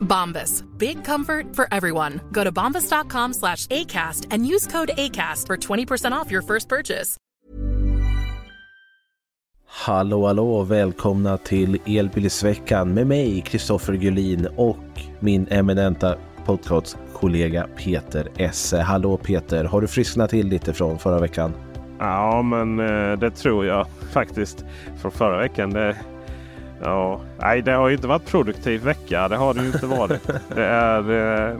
Bombas. Big comfort for everyone. Go to bombas.com slash ACAST and use code ACAST for 20% off your first purchase. Hallå hallå och välkomna till Elbilsveckan med mig, Kristoffer Gullin och min eminenta podcastkollega Peter Esse. Hallå Peter, har du frisknat till lite från förra veckan? Ja, men eh, det tror jag faktiskt. Från förra veckan. Det, ja, nej, det har ju inte varit produktiv vecka. Det har det ju inte varit. det är... Eh,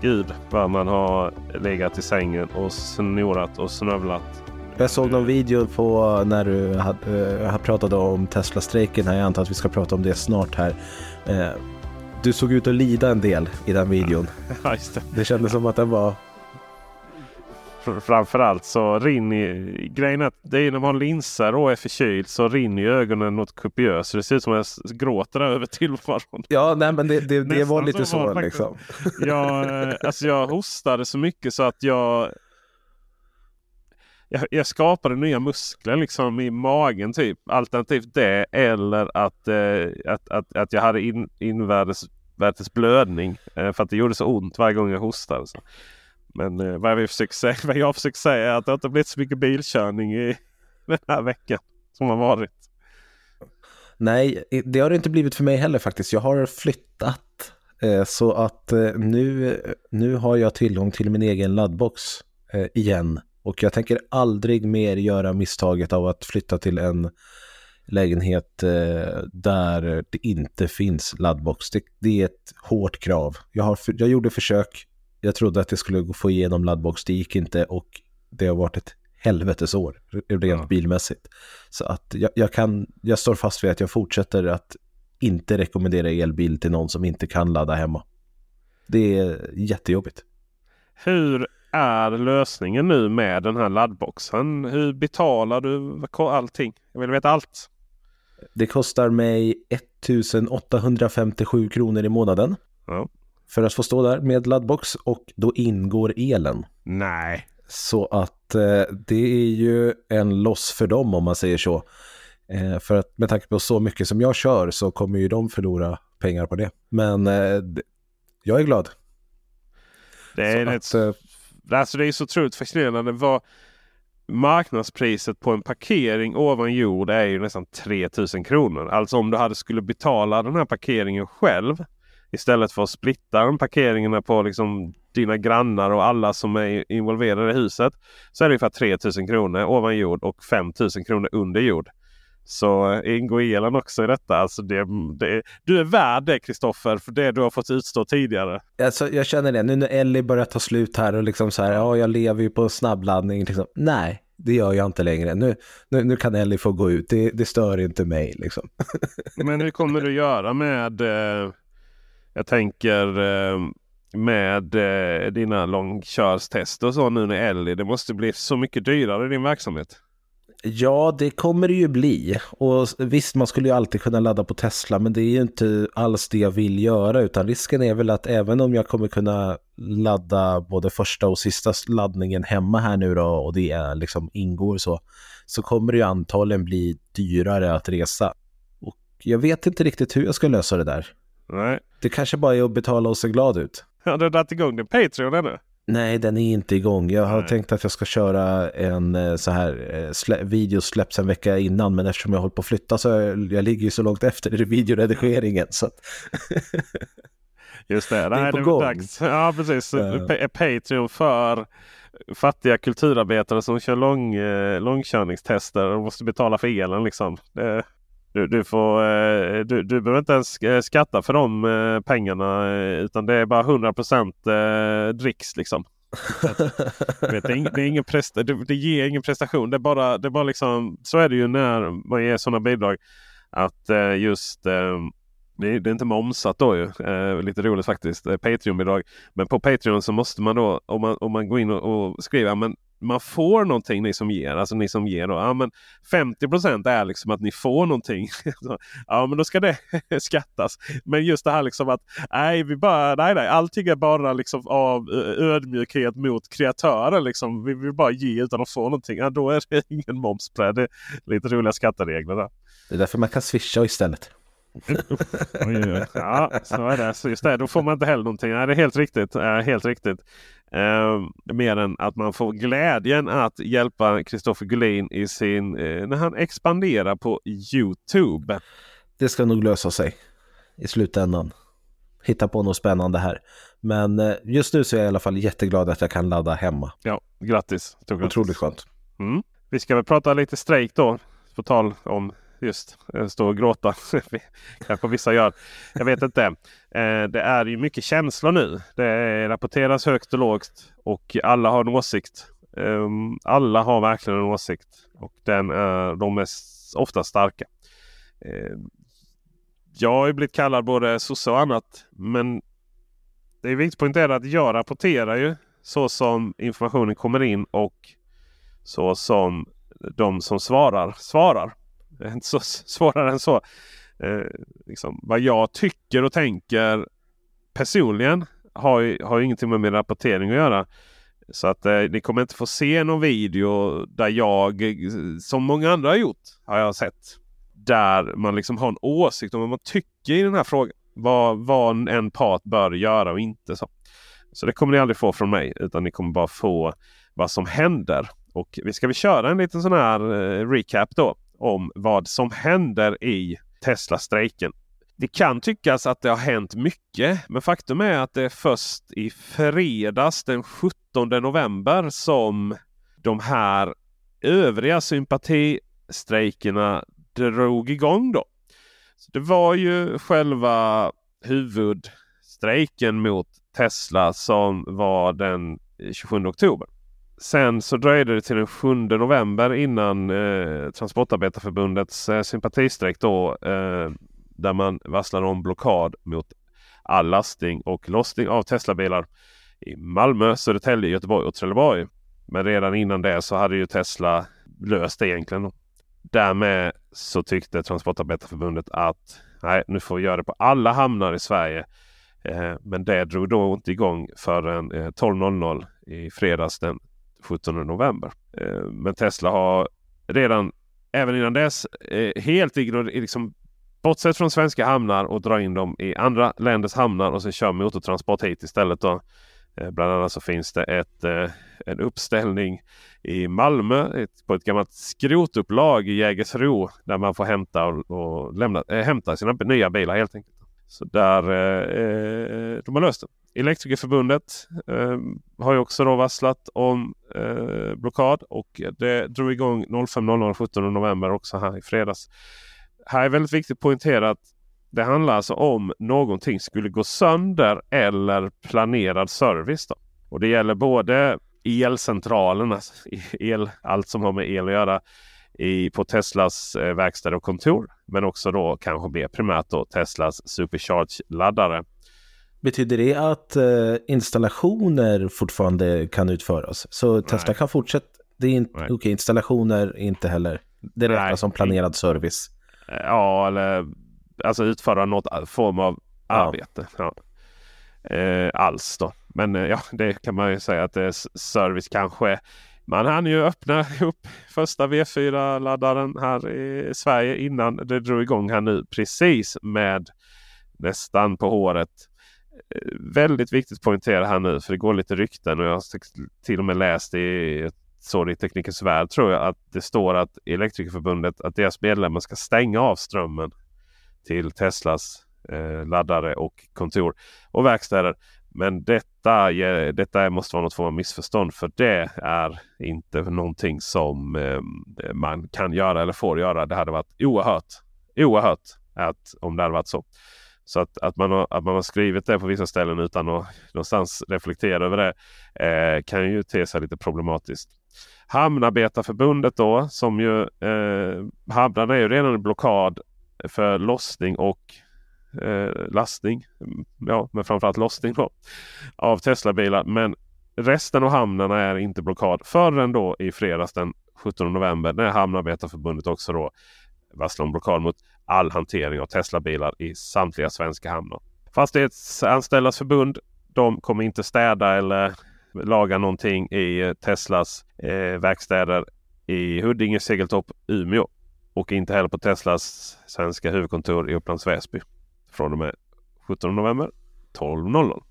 gud vad man har legat i sängen och snorat och snövlat. Jag såg någon video på när du hade, äh, pratade om Tesla-strejken här. Jag antar att vi ska prata om det snart här. Eh, du såg ut att lida en del i den videon. Ja, just det. Det kändes som att den var... Fr- Framförallt så rinner grejen är att det är när man har linser och är förkyld så rinner ögonen något kopiöst. Det ser ut som att jag gråter över tillvaron. Ja, nej men det, det, det var lite så var liksom. Jag, eh, alltså jag hostade så mycket så att jag, jag, jag skapade nya muskler liksom i magen typ. Alternativt det eller att, eh, att, att, att jag hade in, invärtes värtes blödning. Eh, för att det gjorde så ont varje gång jag hostade. Så. Men eh, vad, jag försöker säga, vad jag försöker säga är att det inte blivit så mycket bilkörning i den här veckan som har varit. Nej, det har det inte blivit för mig heller faktiskt. Jag har flyttat eh, så att eh, nu, nu har jag tillgång till min egen laddbox eh, igen. Och jag tänker aldrig mer göra misstaget av att flytta till en lägenhet eh, där det inte finns laddbox. Det, det är ett hårt krav. Jag, har, jag gjorde försök. Jag trodde att det skulle få igenom laddbox. Det gick inte och det har varit ett helvetesår rent Ja. bilmässigt. Så att jag, jag, kan, jag står fast vid att jag fortsätter att inte rekommendera elbil till någon som inte kan ladda hemma. Det är jättejobbigt. Hur är lösningen nu med den här laddboxen? Hur betalar du allting? Jag vill veta allt. Det kostar mig 1857 kronor i månaden Ja. För att få stå där med laddbox och då ingår elen. Nej. Så att eh, det är ju en loss för dem om man säger så. Eh, för att med tanke på så mycket som jag kör så kommer ju de förlora pengar på det. Men eh, jag är glad. Det är, Så ett, att, alltså det är så otroligt fascinerande. Vad marknadspriset på en parkering ovan jord är ju nästan 3000 kronor. Alltså om du hade skulle betala den här parkeringen själv istället för att splitta de parkeringarna på liksom dina grannar och alla som är involverade i huset. Så är det ungefär 3000 kronor ovan jord och 5000 kronor under jord. Så eh, ingår elen också i detta. Alltså det, det, du är värd det Kristoffer för det du har fått utstå tidigare. Alltså, jag känner det, nu när Ellie börjar ta slut här och liksom så här, ja jag lever ju på snabbladdning. Liksom. Nej, det gör jag inte längre. Nu, nu, nu kan Ellie få gå ut, det, det stör inte mig liksom. Men hur kommer du göra med eh, Jag tänker eh, med eh, dina långkörstester och så nu när Ellie. Det måste bli så mycket dyrare i din verksamhet. Ja, det kommer det ju bli. Och visst, man skulle ju alltid kunna ladda på Tesla, men det är ju inte alls det jag vill göra, utan risken är väl att även om jag kommer kunna ladda både första och sista laddningen hemma här nu då, och det är liksom ingår så, så kommer det ju antagligen bli dyrare att resa. Och jag vet inte riktigt hur jag ska lösa det där. Nej. Det kanske bara är att betala och se glad ut. Har du dragit igång din Patreon ännu? Nej, den är inte igång. Jag har Nej. tänkt att jag ska köra en eh, så här eh, slä, video släpps en vecka innan, men eftersom jag håller på att flytta så jag, jag ligger ju så långt efter i videoredigeringen. Så att, Just det, är Nej, på det är gång. dags. Ja, precis. Pa- Patreon för fattiga kulturarbetare som kör lång, eh, långkörningstester och måste betala för elen. Liksom. Det, du, du, får, eh, du, du behöver inte ens eh, skatta för de eh, pengarna utan det är bara 100% dricks. Liksom. Vet, det, är det, är ingen presta, det, det ger ingen prestation. Det är bara, det är bara liksom, så är det ju när man ger sådana bidrag. Att just det är, det är inte momsat då ju. Lite roligt faktiskt. Patreon-bidrag. Men på Patreon så måste man då om man, om man går in och, och skriver men man får någonting ni som ger. Alltså ni som ger då. Ja, men 50% är liksom att ni får någonting. Ja men då ska det skattas. Men just det här liksom att nej, vi bara, nej, nej allting är bara liksom av eh, ödmjukhet mot kreatören. Liksom. Vi vill bara ge utan att få någonting. Ja, då är det ingen moms på det. Lite roliga skatteregler där. det är därför man kan swisha istället. Oj, oj. Ja, så är det. Så just det, då får man inte heller någonting. Nej, det är helt riktigt. Eh, helt riktigt. Eh, mer än att man får glädjen att hjälpa Kristoffer Gullin i sin, eh, när han expanderar på Youtube. Det ska nog lösa sig i slutändan. Hitta på något spännande här. Men eh, just nu så är jag i alla fall jätteglad att jag kan ladda hemma. Ja, grattis. Otroligt skönt. Mm. Vi ska väl prata lite strejk då. På tal om just eh, stå och gråta. Kanske vissa gör. Jag vet inte. Eh, det är ju mycket känslor nu. Det rapporteras högt och lågt och alla har en åsikt. Ehm, alla har verkligen en åsikt och den är, de är ofta starka. Ehm, jag har ju blivit kallad både sosse och annat. Men det är viktigt att poängtera att jag rapporterar ju så som informationen kommer in och så som de som svarar svarar. Det är inte så svårare än så. Eh, liksom, vad jag tycker och tänker personligen har ju, har ju ingenting med min rapportering att göra. Så att eh, ni kommer inte få se någon video där jag, som många andra har gjort, har jag sett. Där man liksom har en åsikt om vad man tycker i den här frågan. Vad, vad en part bör göra och inte. Så. så det kommer ni aldrig få från mig. Utan ni kommer bara få vad som händer. Och vi ska vi köra en liten sån här eh, recap då. Om vad som händer i Tesla-strejken. Det kan tyckas att det har hänt mycket. Men faktum är att det är först i fredags den 17 november som de här övriga sympatistrejkerna drog igång. då. Så Det var ju själva huvudstrejken mot Tesla som var den 27 oktober. Sen så dröjde det till den 7 november innan eh, Transportarbetarförbundets eh, sympatistrejk då. Eh, där man varslade om blockad mot all lastning och lossning av Teslabilar i Malmö, Södertälje, Göteborg och Trelleborg. Men redan innan det så hade ju Tesla löst det egentligen. Därmed så tyckte Transportarbetarförbundet att nej, nu får vi göra det på alla hamnar i Sverige. Eh, men det drog då inte igång förrän eh, 12.00 i fredags den 17 november. Eh, men Tesla har redan även innan dess eh, helt ignorerat, liksom, bortsett från svenska hamnar och dra in dem i andra länders hamnar och sen kör motortransport hit istället. Då. Eh, bland annat så finns det ett, en uppställning i Malmö på ett gammalt skrotupplag i Jägersro där man får hämta, och, och lämna, äh, hämta sina nya bilar helt enkelt. Så där eh, de har löst det. Elektrikerförbundet eh, har ju också då varslat om eh, blockad och det drog igång 05.00 17 november också här i fredags. Här är väldigt viktigt att poängtera att det handlar alltså om någonting skulle gå sönder eller planerad service. Då. Och det gäller både elcentralerna, alltså el, allt som har med el att göra i, på Teslas eh, verkstäder och kontor. Men också då kanske mer primärt då Teslas Supercharge-laddare. Betyder det att eh, installationer fortfarande kan utföras? Så Tesla Nej. kan fortsätta? det är inte, okej, installationer inte heller. Det räknas som planerad service. Ja, eller alltså utföra något form av arbete. Ja. Eh, alls då. Men eh, ja, det kan man ju säga att det är service kanske. Man hann ju öppna upp första V4-laddaren här i Sverige innan det drog igång här nu. Precis med nästan på håret. Väldigt viktigt att poängtera här nu för det går lite rykten och jag har till och med läst i så i Teknikens Värld tror jag att det står att Elektrikerförbundet att deras medlemmar ska stänga av strömmen till Teslas eh, laddare och kontor och verkstäder. Men detta, detta måste vara något form av missförstånd för det är inte någonting som eh, man kan göra eller får göra. Det hade varit oerhört, oerhört att, om det hade varit så. Så att, att, man har, att man har skrivit det på vissa ställen utan att någonstans reflektera över det eh, kan ju te sig lite problematiskt. Hamnarbetarförbundet då som ju eh, hamnarna är ju redan i blockad för lossning och eh, lastning. Ja, men framförallt lossning då, av Tesla-bilar. Men resten av hamnarna är inte blockad förrän då i fredags den 17 november när Hamnarbetarförbundet också då varsla om blockad mot all hantering av Tesla-bilar i samtliga svenska hamnar. Fastighetsanställdas förbund de kommer inte städa eller laga någonting i eh, Teslas eh, verkstäder i Huddinge, Segeltorp, Umeå. Och inte heller på Teslas svenska huvudkontor i Upplands Väsby. Från och med 17 november 12.00.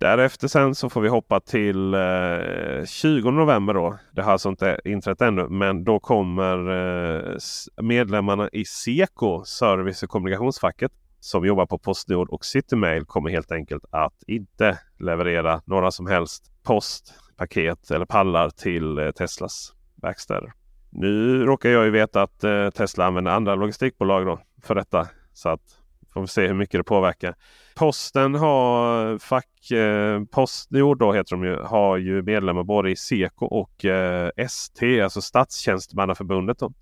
Därefter sen så får vi hoppa till eh, 20 november då. Det har alltså inte inträtt ännu men då kommer eh, medlemmarna i Seko, Service och kommunikationsfacket som jobbar på Postnord och Citymail kommer helt enkelt att inte leverera några som helst post, paket eller pallar till eh, Teslas verkstäder. Nu råkar jag ju veta att eh, Tesla använder andra logistikbolag då för detta. Så att får vi se hur mycket det påverkar. Posten har fack, eh, Postnord då heter de ju, har ju medlemmar både i Seko och eh, ST, alltså Statstjänstemannaförbundet. Då.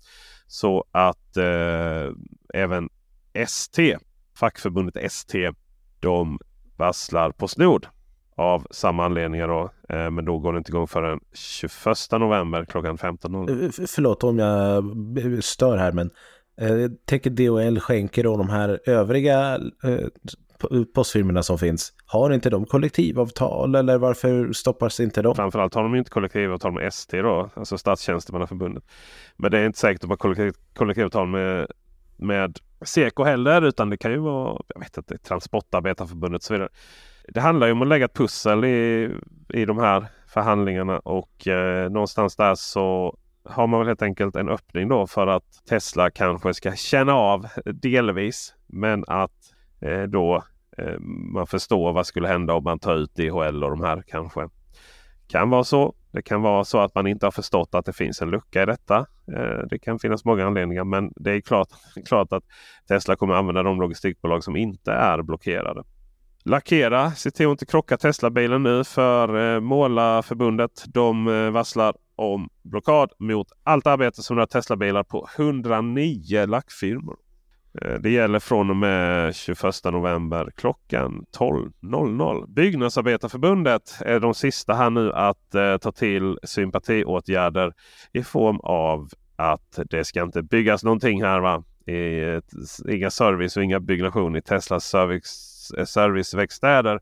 Så att eh, även ST, fackförbundet ST, de varslar Postnord av samma anledningar. Då. Eh, men då går det inte igång förrän 21 november klockan 15.00. Eh, förlåt om jag stör här men jag tänker DHL skänker då de här övriga eh, postfirmorna som finns, har inte de kollektivavtal eller varför stoppas inte de? Framförallt har de inte kollektivavtal med ST då, alltså Statstjänstemannaförbundet. Men det är inte säkert att de har kollektiv, kollektivavtal med, med Seko heller utan det kan ju vara jag vet inte, Transportarbetarförbundet och så vidare det handlar ju om att lägga ett pussel i, i de här förhandlingarna och eh, någonstans där så har man väl helt enkelt en öppning då för att Tesla kanske ska känna av delvis. Men att eh, då eh, man förstår vad skulle hända om man tar ut DHL och de här kanske. Kan vara så. Det kan vara så att man inte har förstått att det finns en lucka i detta. Eh, det kan finnas många anledningar men det är klart, klart att Tesla kommer använda de logistikbolag som inte är blockerade. Lackera, se till att inte krocka Tesla-bilen nu för eh, Målarförbundet. De eh, varslar om blockad mot allt arbete som rör Tesla-bilar på 109 lackfirmor. Eh, det gäller från och med 21 november klockan 12.00. Byggnadsarbetarförbundet är de sista här nu att eh, ta till sympatiåtgärder i form av att det ska inte byggas någonting här. va? I, inga service och inga byggnation i Teslas service eh, serviceverkstäder.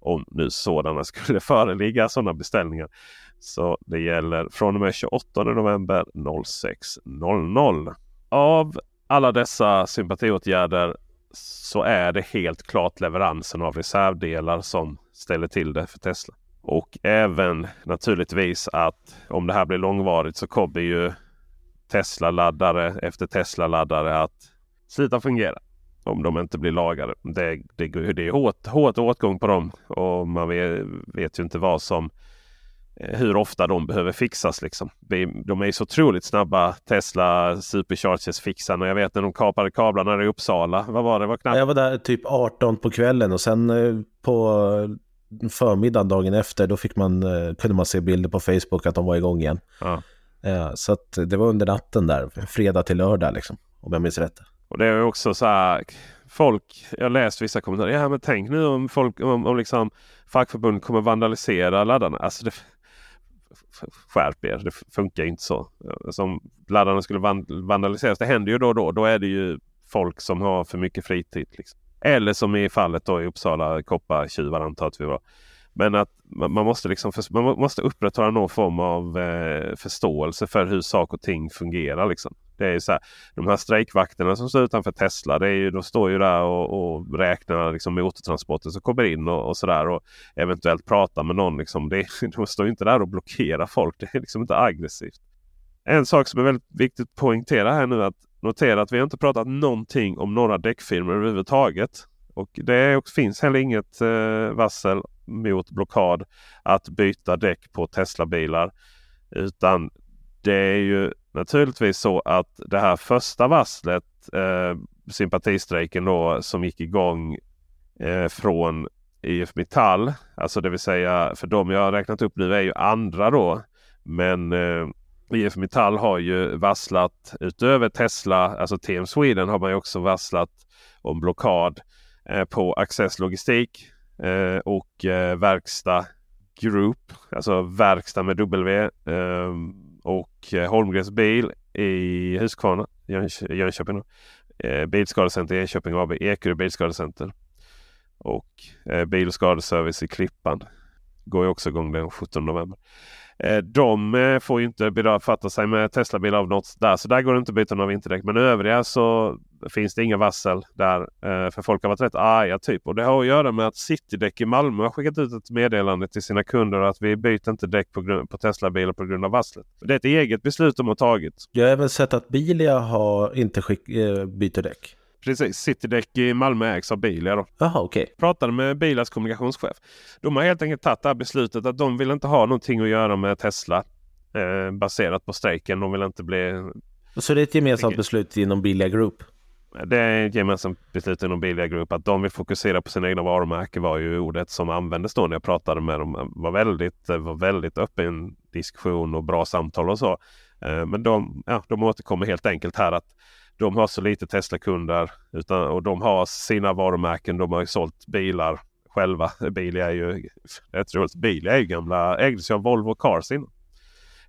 Om nu sådana skulle föreligga sådana beställningar. Så det gäller från och med 28 november 06.00. Av alla dessa sympatiåtgärder så är det helt klart leveransen av reservdelar som ställer till det för Tesla. Och även naturligtvis att om det här blir långvarigt så kommer ju Tesla-laddare efter Tesla-laddare att sluta fungera om de inte blir lagade. Det, det, det är hårt, hårt åtgång på dem och man vet, vet ju inte vad som hur ofta de behöver fixas. Liksom. De är så otroligt snabba Tesla Superchargers fixarna. Jag vet när de kapade kablarna i Uppsala. Vad var det? Var knappt... Jag var där typ 18 på kvällen och sen eh, på förmiddagen dagen efter då fick man, eh, kunde man se bilder på Facebook att de var igång igen. Ja. Så att det var under natten där, fredag till lördag liksom, om jag minns rätt. Och det är också så här. Folk, jag läst vissa kommentarer. Ja men tänk nu om folk om, om liksom fackförbund kommer vandalisera laddarna. Alltså det, skärp er. Det funkar inte så. Eh, som laddarna skulle vandaliseras. Det händer ju då och då. Då är det ju folk som har för mycket fritid. Liksom. Eller som i fallet då i Uppsala koppartjuvar antar att vi var. Men att man måste, liksom, man måste upprätthålla någon form av eh, förståelse för hur saker och ting fungerar. Liksom. Det är så här, de här strejkvakterna som står utanför Tesla. Det är ju, de står ju där och, och räknar liksom, motortransporter som kommer in och, och sådär. Och eventuellt pratar med någon. Liksom. Det, de står inte där och blockerar folk. Det är liksom inte aggressivt. En sak som är väldigt viktigt att poängtera här nu. att Notera att vi inte pratat någonting om några däckfirmor överhuvudtaget. Och det finns heller inget eh, varsel mot blockad att byta däck på Tesla-bilar. Utan det är ju naturligtvis så att det här första varslet, eh, sympatistrejken då som gick igång eh, från IF Metall. Alltså det vill säga för de jag har räknat upp nu är ju andra då. Men eh, IF Metall har ju varslat utöver Tesla, alltså TM Sweden har man ju också varslat om blockad eh, på Access Logistik eh, och eh, Verkstad Group, alltså verkstad med W eh, och eh, Holmgrens bil i Huskvarna, Jönköping. Eh, Bilskadecenter i Enköping AB, Ekerö Bilskadecenter. Och eh, Bil och skadeservice i Klippan. Går ju också igång den 17 november. Eh, de eh, får ju inte befatta sig med Tesla-bilar av något där. Så där går det inte att byta några vinterdäck. Men övriga så finns det inga varsel där. Eh, för folk har varit rätt arga typ. Och det har att göra med att Citydäck i Malmö har skickat ut ett meddelande till sina kunder att vi byter inte däck på, på Tesla-bilar på grund av varslet. Det är ett eget beslut de har tagit. Jag har även sett att Bilia har inte skick, byter däck. Precis, Citydäck i Malmö ägs av Bilia. Då. Jaha, okej. Okay. Pratade med Bilas kommunikationschef. De har helt enkelt tagit det här beslutet att de vill inte ha någonting att göra med Tesla. Eh, baserat på strejken. De vill inte bli... Så det är ett gemensamt beslut inom Bilia Group? Det är ett gemensamt beslut inom Bilia Group att de vill fokusera på sina egna varumärken var ju ordet som användes då när jag pratade med dem. Var väldigt, var väldigt öppen diskussion och bra samtal och så. Eh, men de, ja, de återkommer helt enkelt här att de har så lite Tesla-kunder och de har sina varumärken. De har ju sålt bilar själva. Bilia är ju, rätt roligt. Bilia är ju gamla, ägdes ju av Volvo Cars innan.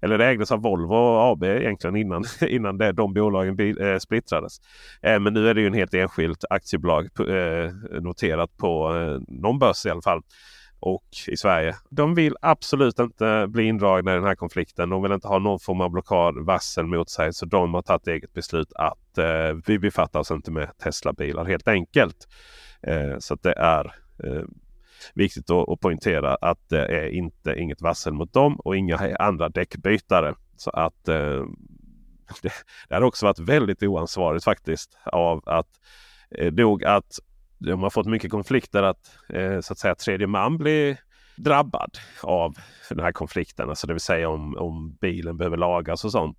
Eller det ägdes av Volvo AB egentligen innan, innan det, de bolagen bil, eh, splittrades. Eh, men nu är det ju en helt enskilt aktiebolag eh, noterat på eh, någon börs i alla fall och i Sverige. De vill absolut inte bli indragna i den här konflikten. De vill inte ha någon form av blockad, varsel mot sig. Så de har tagit eget beslut att eh, vi befattar oss inte med Tesla-bilar helt enkelt. Eh, så det är eh, viktigt att, att poängtera att det är inte inget varsel mot dem och inga andra däckbytare. Så att eh, det, det har också varit väldigt oansvarigt faktiskt av att eh, nog att de har fått mycket konflikter att eh, så att säga tredje man blir drabbad av den här konflikten. Alltså det vill säga om, om bilen behöver lagas och sånt.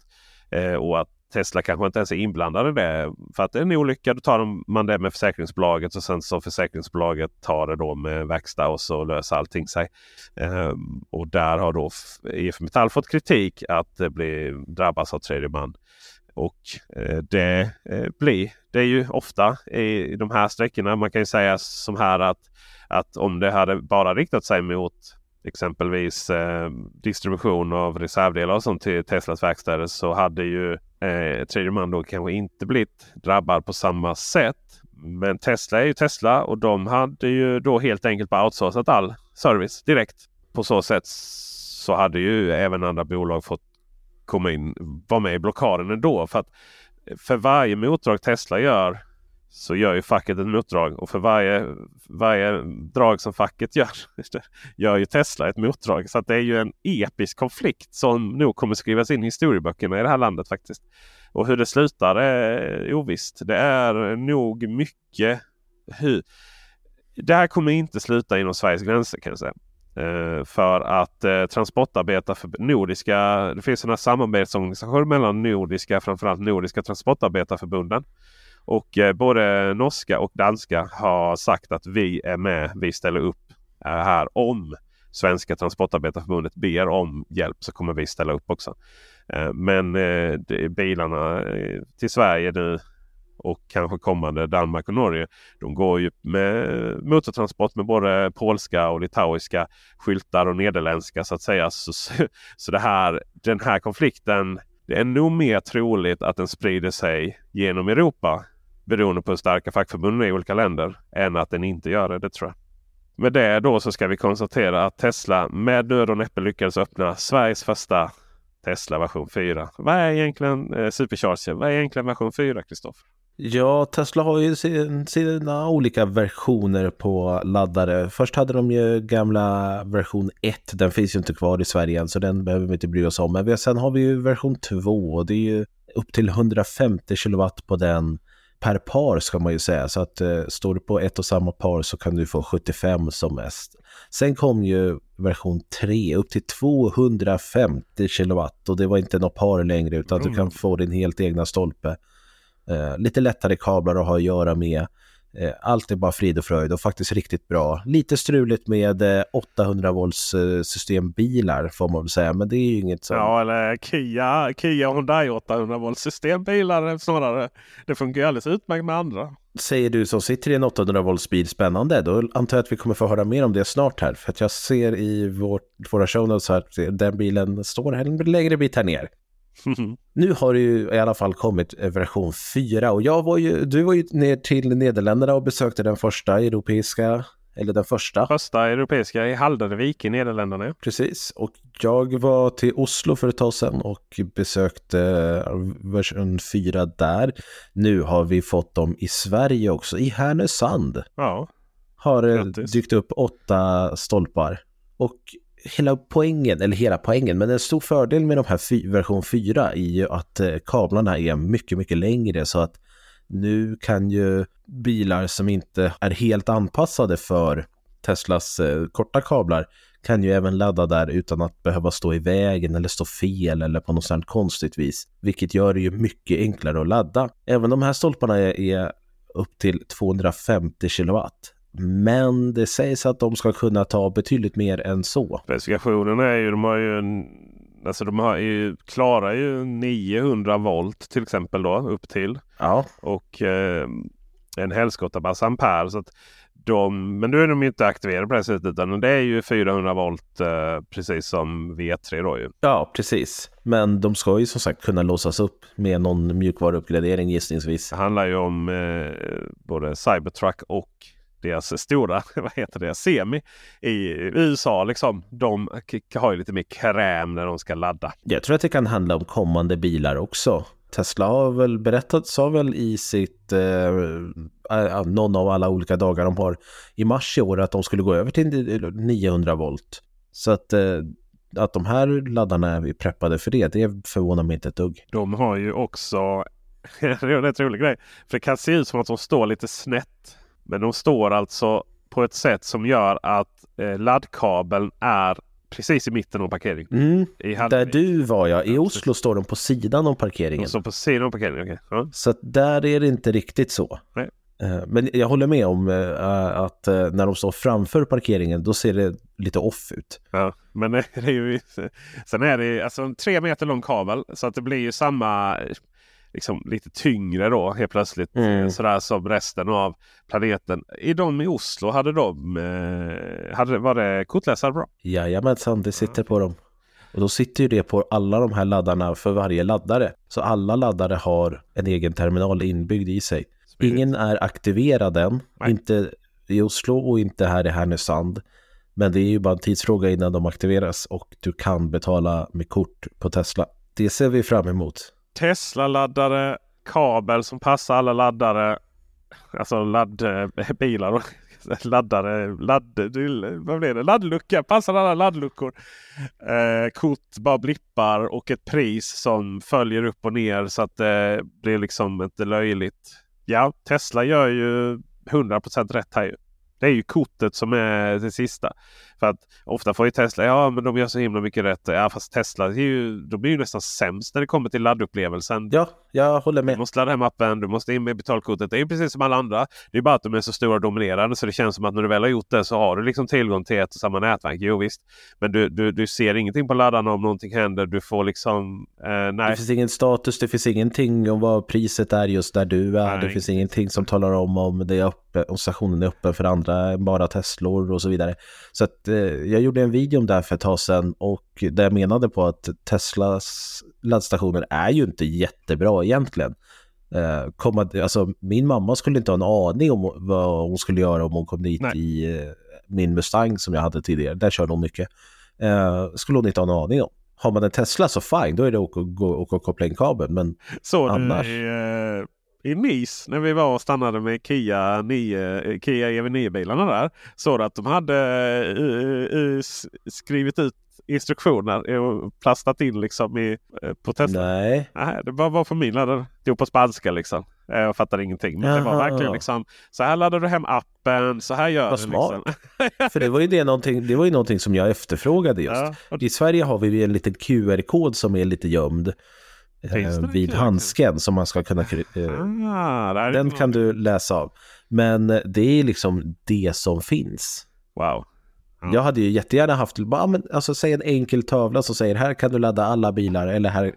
Eh, och att Tesla kanske inte ens är inblandade i det. För att det är en olycka då tar man det med försäkringsbolaget och sen så försäkringsbolaget tar det då med verkstad och så löser allting sig. Eh, och där har då IF Metall fått kritik att det blir drabbas av tredje man. Och eh, det eh, blir det är ju ofta i de här sträckorna. Man kan ju säga som här att, att om det hade bara riktat sig mot exempelvis eh, distribution av reservdelar och sånt till Teslas verkstäder så hade ju eh, tredje man då kanske inte blivit drabbad på samma sätt. Men Tesla är ju Tesla och de hade ju då helt enkelt bara outsourcat all service direkt. På så sätt så hade ju även andra bolag fått komma in, vara med i blockaden ändå. För att för varje motdrag Tesla gör så gör ju facket ett motdrag. Och för varje, varje drag som facket gör gör ju Tesla ett motdrag. Så det är ju en episk konflikt som nog kommer skrivas in i historieböckerna i det här landet faktiskt. Och hur det slutar är ovisst. Det är nog mycket hur... Det här kommer inte sluta inom Sveriges gränser kan jag säga. Eh, för att eh, transportarbeta för nordiska, det finns en samarbetsorganisation mellan nordiska, framförallt nordiska transportarbetarförbunden. Och eh, både norska och danska har sagt att vi är med, vi ställer upp eh, här om Svenska transportarbetarförbundet ber om hjälp så kommer vi ställa upp också. Eh, men eh, bilarna eh, till Sverige nu och kanske kommande Danmark och Norge. De går ju med motortransport med både polska och litauiska skyltar och nederländska så att säga. Så, så det här, den här konflikten, det är nog mer troligt att den sprider sig genom Europa beroende på hur starka fackförbunden är i olika länder än att den inte gör det. Det tror jag. Med det då så ska vi konstatera att Tesla med nöd och näppe lyckades öppna Sveriges första Tesla version 4. Vad är egentligen eh, Supercharger? Vad är egentligen version 4, Kristoffer? Ja, Tesla har ju sina olika versioner på laddare. Först hade de ju gamla version 1. Den finns ju inte kvar i Sverige än så den behöver vi inte bry oss om. Men sen har vi ju version 2 och det är ju upp till 150 kilowatt på den per par ska man ju säga. Så att eh, står du på ett och samma par så kan du få 75 som mest. Sen kom ju version 3 upp till 250 kilowatt och det var inte något par längre utan mm. du kan få din helt egna stolpe. Eh, lite lättare kablar att ha att göra med. Eh, allt är bara frid och fröjd och faktiskt riktigt bra. Lite struligt med 800 eh, volts systembilar får man väl säga, men det är ju inget som... Ja, eller Kia, Kia Hyundai 800 volts systembilar snarare. Det funkar ju alldeles utmärkt med andra. Säger du som sitter i en 800 volts bil spännande, då antar jag att vi kommer få höra mer om det snart här. För att jag ser i vårt, våra show notes här att den bilen står här en längre bit här ner. Nu har det ju i alla fall kommit version 4 och jag var ju, du var ju ner till Nederländerna och besökte den första europeiska, eller den första. Första europeiska i Haldervik i Nederländerna. Precis, och jag var till Oslo för ett tag sedan och besökte version 4 där. Nu har vi fått dem i Sverige också, i Härnösand. Ja. Har Grattis. dykt upp åtta stolpar. Och hela poängen, eller hela poängen, men en stor fördel med de här version 4 är ju att eh, kablarna är mycket, mycket längre så att nu kan ju bilar som inte är helt anpassade för Teslas eh, korta kablar kan ju även ladda där utan att behöva stå i vägen eller stå fel eller på något sånt konstigt vis. Vilket gör det ju mycket enklare att ladda. Även de här stolparna är, är upp till 250 kilowatt. Men det sägs att de ska kunna ta betydligt mer än så. Specifikationen är ju, de har ju en, alltså de har ju, klarar ju 900 volt till exempel då upp till. Ja. Och eh, en helskottabass ampere. Så att de, men nu är de inte aktiverade på det sättet utan det är ju 400 volt eh, precis som V3 då ju. Ja precis. Men de ska ju som sagt kunna låsas upp med någon mjukvaruuppgradering gissningsvis. Det handlar ju om eh, både Cybertruck och deras stora, vad heter det, Semi i USA. Liksom. De har ju lite mer kräm när de ska ladda. Jag tror att det kan handla om kommande bilar också. Tesla har väl berättat, sa väl i sitt, eh, någon av alla olika dagar de har i mars i år att de skulle gå över till 900 volt. Så att, eh, att de här laddarna är preppade för det, det förvånar mig inte ett dugg. De har ju också, det är en rätt rolig grej, för det kan se ut som att de står lite snett men de står alltså på ett sätt som gör att eh, laddkabeln är precis i mitten av parkeringen. Mm, där du var ja. I Oslo står de på sidan av parkeringen. De står på sidan av parkeringen, okej. Okay. Ja. Så där är det inte riktigt så. Nej. Eh, men jag håller med om äh, att äh, när de står framför parkeringen då ser det lite off ut. Ja, men det är ju... Sen är det alltså en tre meter lång kabel så att det blir ju samma liksom lite tyngre då helt plötsligt. Mm. Sådär som resten av planeten. I de i Oslo hade de, eh, hade, var det kortläsare bra? Jajamensan, det sitter på dem. Och då sitter ju det på alla de här laddarna för varje laddare. Så alla laddare har en egen terminal inbyggd i sig. Spirit. Ingen är aktiverad än, Nej. inte i Oslo och inte här i Härnösand. Men det är ju bara en tidsfråga innan de aktiveras och du kan betala med kort på Tesla. Det ser vi fram emot. Tesla-laddare, kabel som passar alla laddare. Alltså laddbilar eh, och laddare, ladd, vad blir det? laddlucka, passar alla laddluckor. Eh, kort bara blippar och ett pris som följer upp och ner så att det blir liksom inte löjligt. Ja, Tesla gör ju 100% rätt här ju. Det är ju kortet som är det sista. För att ofta får ju Tesla, ja men de gör så himla mycket rätt. Ja fast Tesla är ju, de är ju nästan sämst när det kommer till laddupplevelsen. Ja, jag håller Du med. måste ladda hem appen, du måste in med betalkortet. Det är precis som alla andra. Det är bara att de är så stora och dominerande så det känns som att när du väl har gjort det så har du liksom tillgång till ett och samma nätverk. Jo visst. Men du, du, du ser ingenting på laddarna om någonting händer. Du får liksom... Eh, Det nej. finns ingen status, det finns ingenting om vad priset är just där du är. Nej, det finns ingenting som talar om om, det är öppen, om stationen är öppen för andra än bara Teslor och så vidare. Så att, eh, jag gjorde en video om det här för ett tag sedan och där jag menade på att Teslas laddstationer är ju inte jättebra egentligen. Eh, komma, alltså, min mamma skulle inte ha en aning om vad hon skulle göra om hon kom dit Nej. i eh, min Mustang som jag hade tidigare. Där körde hon mycket. Eh, skulle hon inte ha en aning om. Har man en Tesla så fine, då är det att åka, och koppla in kabeln. Men Så Annars. du i, Nice när vi var och stannade med Kia, 9, eh, Kia EV9-bilarna där. Såg att de hade eh, s- skrivit ut instruktioner och plastat in liksom i, på Tesla. nej, Nej, det bara var för min laddare. Det var på spanska liksom. Jag fattade ingenting. Men det var Jaha. verkligen liksom. Så här laddar du hem appen. Så här gör Vad du. smart. Liksom. för det var ju det någonting, det var ju någonting som jag efterfrågade just. Ja, I Sverige har vi en liten QR-kod som är lite gömd Eh, vid handsken som man ska kunna... Eh, Ah, den kan du läsa av. Men eh, det är liksom det som finns. Wow. Ja. Jag hade ju jättegärna haft, bara, men, alltså säg en enkel tavla som säger här kan du ladda alla bilar eller här,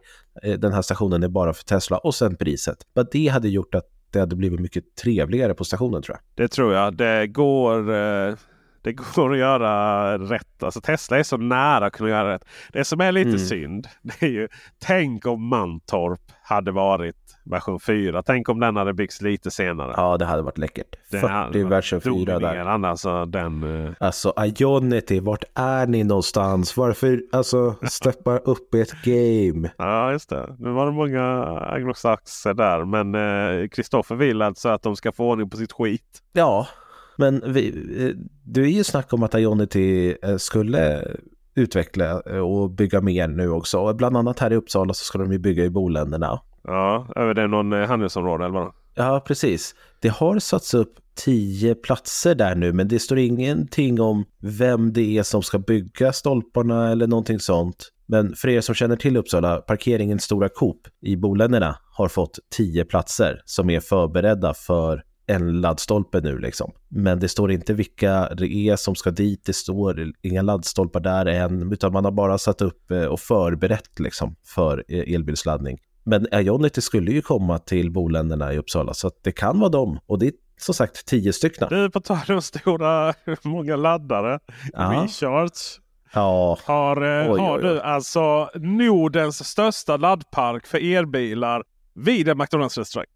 den här stationen är bara för Tesla och sen priset. Men det hade gjort att det hade blivit mycket trevligare på stationen tror jag. Det tror jag. Det går, eh, det går att göra rätt. Alltså Tesla är så nära att kunna göra rätt. Det som är lite Mm. synd. Det är ju, tänk om Mantorp hade varit version 4. Tänk om den hade byggts lite senare. Ja, det hade varit läckert. Den hade 40 varit version 4 där. Alltså den... eh, Alltså Ionity, vart är ni någonstans? Varför, alltså, steppa upp ett game? Ja, just det. Nu var det många anglosaxer där. Men eh, Kristoffer vill alltså att de ska få ordning på sitt skit. Ja, men vi, eh, det är ju snack om att Ionity eh, skulle utveckla eh, och bygga mer nu också. Bland annat här i Uppsala så ska de ju bygga i boländerna. Ja, över det någon handelsområde eller vad? Ja, precis. Det har satts upp tio platser där nu, men det står ingenting om vem det är som ska bygga stolparna eller någonting sånt. Men för er som känner till Uppsala, parkeringen Stora Coop i Boländerna har fått tio platser som är förberedda för en laddstolpe nu liksom. Men det står inte vilka det är som ska dit, det står inga laddstolpar där än, utan man har bara satt upp eh, och förberett liksom för eh, elbilsladdning. Men Ionity skulle ju komma till boländerna i Uppsala, så det kan vara dem. Och det är som sagt tio stycken. Du, på tal om stora, många laddare. Ja. Recharge Ja, har, eh, Oj, har oj, oj. du alltså Nordens största laddpark för elbilar vid en McDonalds-restaurang.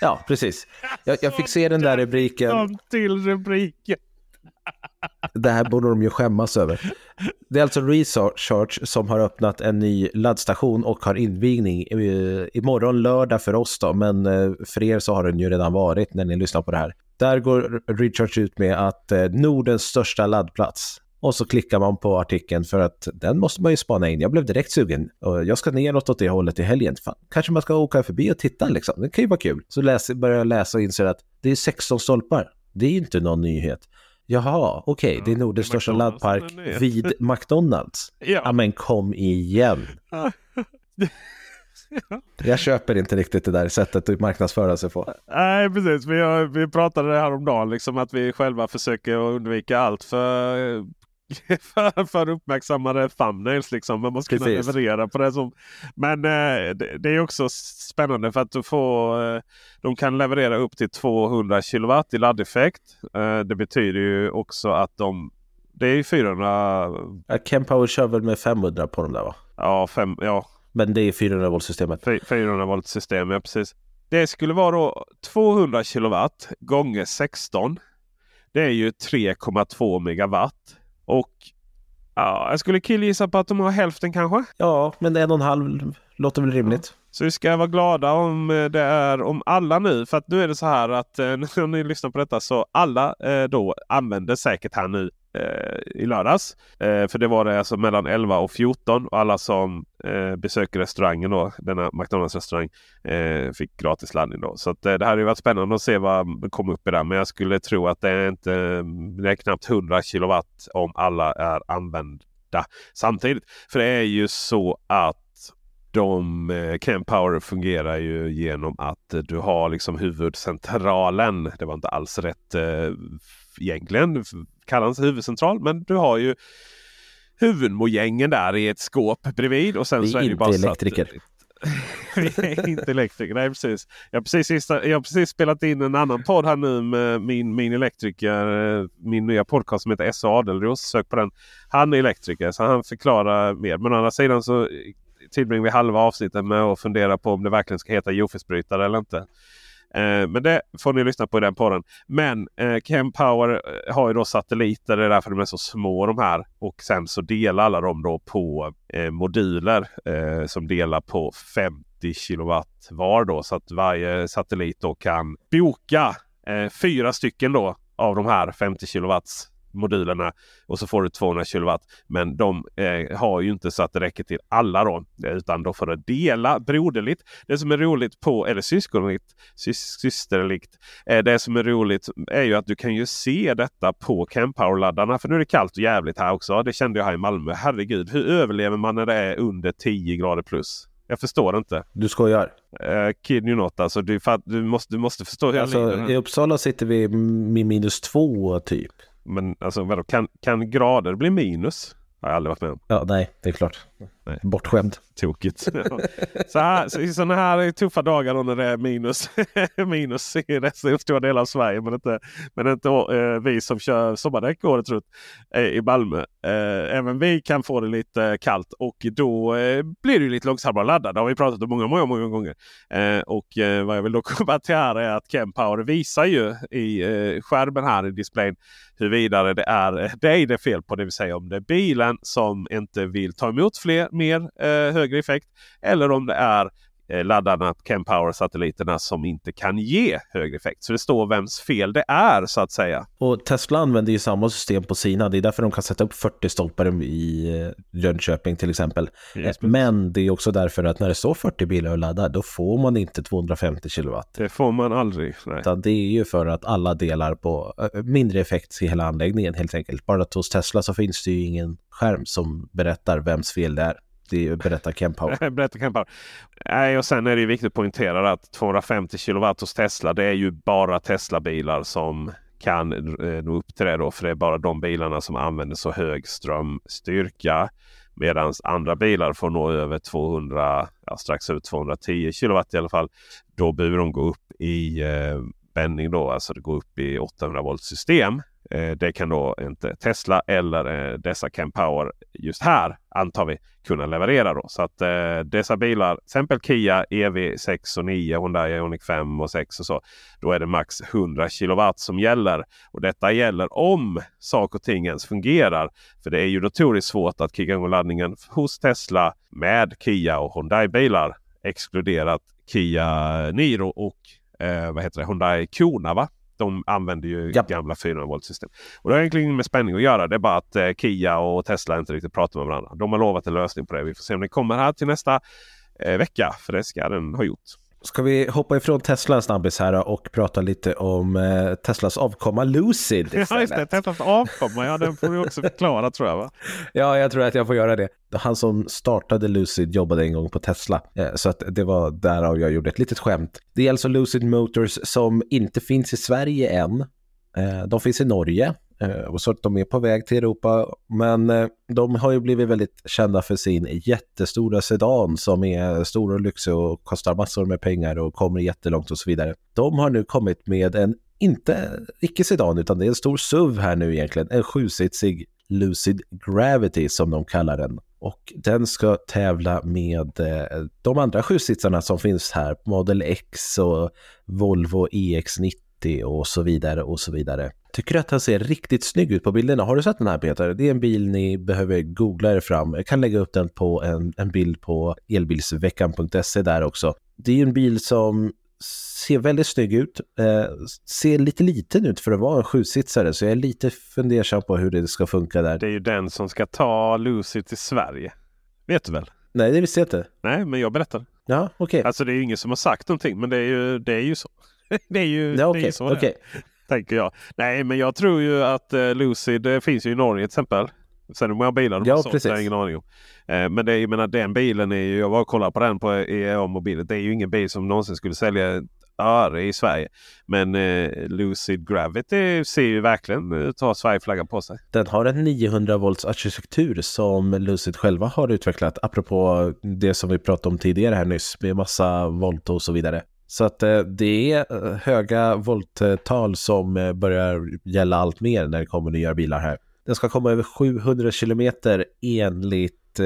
ja precis. Jag, jag fick se den där rubriken. Kom till rubriken. Det här borde de ju skämmas över. Det är alltså Research som har öppnat en ny laddstation och har invigning eh, imorgon lördag för oss då, men eh, för er så har den ju redan varit när ni lyssnar på det här. Där går Research ut med att eh, Nordens största laddplats. Och så klickar man på artikeln för att den måste man ju spana in. Jag blev direkt sugen. Och jag ska neråt åt det hållet i helgen. Fan, kanske man ska åka förbi och titta liksom. Det kan ju vara kul. Så läs, börjar jag läsa och inser att det är 16 stolpar. Det är ju inte någon nyhet. Jaha, okej, det är Nordens det är största som är laddpark vid McDonalds. Ja. Ja men kom igen. Jag köper inte riktigt det där sättet att marknadsföra sig på. Nej precis, vi, har, vi pratade det här om dagen liksom att vi själva försöker undvika allt för, för, för uppmärksammade thumbnails. Liksom. Man måste kunna leverera på det. Som, men eh, det, det är också spännande för att du får, eh, de kan leverera upp till 200 kilowatt i laddeffekt. Eh, det betyder ju också att de det är ju 400, Ja, Ken Power kör väl med 500 på dem där va? ja, fem, ja Men det är 400 volt systemet. Fy- 400 volt system, ja precis. Det skulle vara då 200 kilowatt gånger 16. Det är ju 3,2 megawatt. Och ja, jag skulle killgissa på att de har hälften kanske. Ja, men en och en halv låter väl rimligt. Så vi ska vara glada om eh, det är om alla nu. För att nu är det så här att eh, när ni lyssnar på detta så alla eh, då använder säkert här nu Eh, i lördags. Eh, för det var det alltså mellan 11 och 14 och alla som eh, besöker restaurangen då, denna McDonalds restaurang, eh, fick gratis laddning då. Så att, eh, det hade ju varit spännande att se vad kom upp i det. Men jag skulle tro att det är inte det är knappt 100 kilowatt om alla är använda samtidigt. För det är ju så att de, eh, Kempower fungerar ju genom att du har liksom huvudcentralen. Det var inte alls rätt eh, egentligen. Kallas huvudcentral men du har ju huvudmojängen där i ett skåp bredvid. Och sen Vi så är är det inte bara elektriker. Så vi är inte elektriker, nej precis. Jag har precis, jag har precis spelat in en annan podd här nu med min, min elektriker. eh, Min nya podcast som heter S.A. Adelros. Sök på den. Han är elektriker så han förklarar mer. Men å andra sidan så tillbringar vi halva avsnittet med att fundera på om det verkligen ska heta Jofisbrytare eller inte. Eh, Men det får ni lyssna på i den podden. Men eh, Kempower eh, har ju då satelliter. Det är därför de är så små de här. Och sen så delar alla dem då på eh, moduler eh, som delar på 50 kilowatt var. Då, så att varje satellit då kan boka eh, fyra stycken då av de här 50 kilowatts modulerna. Och så får du 200 kilowatt. Men de eh, har ju inte så att det räcker till alla då. Utan då får du dela broderligt. Det som är roligt på, eller syskonlikt, sys, systerlikt. Eh, det som är roligt är ju att du kan ju se detta på Kempower-laddarna. För nu är det kallt och jävligt här också. Det kände jag här i Malmö. Herregud, hur överlever man när det är under 10 grader plus? Jag förstår inte. Du skojar? Uh, kid you not alltså. Du, du, måste, du måste förstå hur jag Alltså, här. I Uppsala sitter vi med minus två typ. Men alltså vadå, kan, kan grader bli minus? Har jag aldrig varit med om. Ja, nej, det är klart. Nej. Bortskämd. Tokigt. så här, så, I sådana här tuffa dagar då när det är minus, minus i nästan stora delar av Sverige. Men inte, men inte eh, vi som kör sommardäck året runt eh, i Malmö. Eh, även vi kan få det lite kallt och då eh, blir det ju lite långsammare laddat. Det har vi pratat om många, många, många gånger. Eh, och eh, vad jag vill då komma till här är att Kempower visar ju i skärmen här i displayen huruvida det är dig det är fel på. Det vill säga om det är bilen som inte vill ta emot fler, mer eh, högre effekt. Eller om det är laddarna, Kempower-satelliterna som inte kan ge högre effekt. Så det står vems fel det är så att säga. Och Tesla använder ju samma system på sina. Det är därför de kan sätta upp 40 stolpar i eh, Jönköping till exempel. Yes, Eh, Men det är också därför att när det står 40 bilar och laddar, då får man inte 250 kilowatt. Det får man aldrig. Nej. Utan det är ju för att alla delar på eh, mindre effekt i hela anläggningen helt enkelt. Bara att hos Tesla så finns det ju ingen skärm som berättar vems fel det är. Det berättar Kempower. Berätta Kempower. Nej, och sen är det ju viktigt att poängtera att 250 kilowatt hos Tesla det är ju bara Tesla-bilar som kan eh, nå upp till det då. För det är bara de bilarna som använder så hög strömstyrka. Medan andra bilar får nå över 200, ja, strax över 210 kilowatt i alla fall. Då behöver de gå upp i eh, spänning då, alltså det går upp i 800 volt system. Eh, det kan då inte Tesla eller eh, dessa Kempower just här antar vi kunna leverera. Då. Så att eh, dessa bilar, till exempel Kia EV6 och 9, Hyundai Ioniq 5 och 6 och så. Då är det max 100 kilowatt som gäller. Och detta gäller om saker och ting ens fungerar. För det är ju notoriskt svårt att kicka igång laddningen hos Tesla med Kia och Hyundai bilar. Exkluderat Kia Niro och eh, vad heter det? Hyundai Kona va? De använder ju Japp. gamla 400 volt system. Och det har egentligen inget med spänning att göra. Det är bara att eh, Kia och Tesla inte riktigt pratar med varandra. De har lovat en lösning på det. Vi får se om den kommer här till nästa eh, vecka. För det ska den ha gjort. Ska vi hoppa ifrån Tesla en snabbis här och prata lite om eh, Teslas avkomma Lucid Ja, just det. istället? Teslas avkomma. Ja, den får vi också förklara tror jag. Va? Ja, jag tror att jag får göra det. Han som startade Lucid jobbade en gång på Tesla, eh, så att det var därav jag gjorde ett litet skämt. Det är alltså Lucid Motors som inte finns i Sverige än. Eh, de finns i Norge eh, och så de är på väg till Europa. Men eh, de har ju blivit väldigt kända för sin jättestora sedan som är stor och lyxig och kostar massor med pengar och kommer jättelångt och så vidare. De har nu kommit med en, inte icke-sedan, utan det är en stor SUV här nu egentligen, en sjusitsig Lucid Gravity som de kallar den. Och den ska tävla med de andra sjusitsarna som finns här, Model X och Volvo EX90 och så vidare och så vidare. Tycker att han ser riktigt snygg ut på bilderna. Har du sett den här Peter? Det är en bil ni behöver googla er fram. Jag kan lägga upp den på en, en bild på elbilsveckan.se där också. Det är en bil som ser väldigt snygg ut. Eh, ser lite liten ut för att vara en sjusitsare så jag är lite fundersam på hur det ska funka där. Det är ju den som ska ta Lucy till Sverige. Vet du väl? Nej, det visste jag inte. Nej, men jag berättar. Ja, okej. Alltså det är ju ingen som har sagt någonting. Men det är ju, det är ju så. det är ju, Ja, det är så det är. okej. tänker jag. Nej, men jag tror ju att eh, Lucid det finns ju i Norge till exempel. Sen hur många bilar de Ja, har sålt har jag ingen aning om. Eh, men det jag menar, den bilen är ju, jag var och kollade på den på EA-mobilen. Det är ju ingen bil som någonsin skulle sälja öre i Sverige. Men eh, Lucid Gravity ser ju verkligen ut att ha Sverigeflaggan på sig. Den har en 900 volts arkitektur som Lucid själva har utvecklat, apropå det som vi pratade om tidigare här nyss, med massa volt och så vidare. Så att eh, det är eh, höga volttal som eh, börjar gälla allt mer när det kommer nya bilar här. Den ska komma över 700 kilometer enligt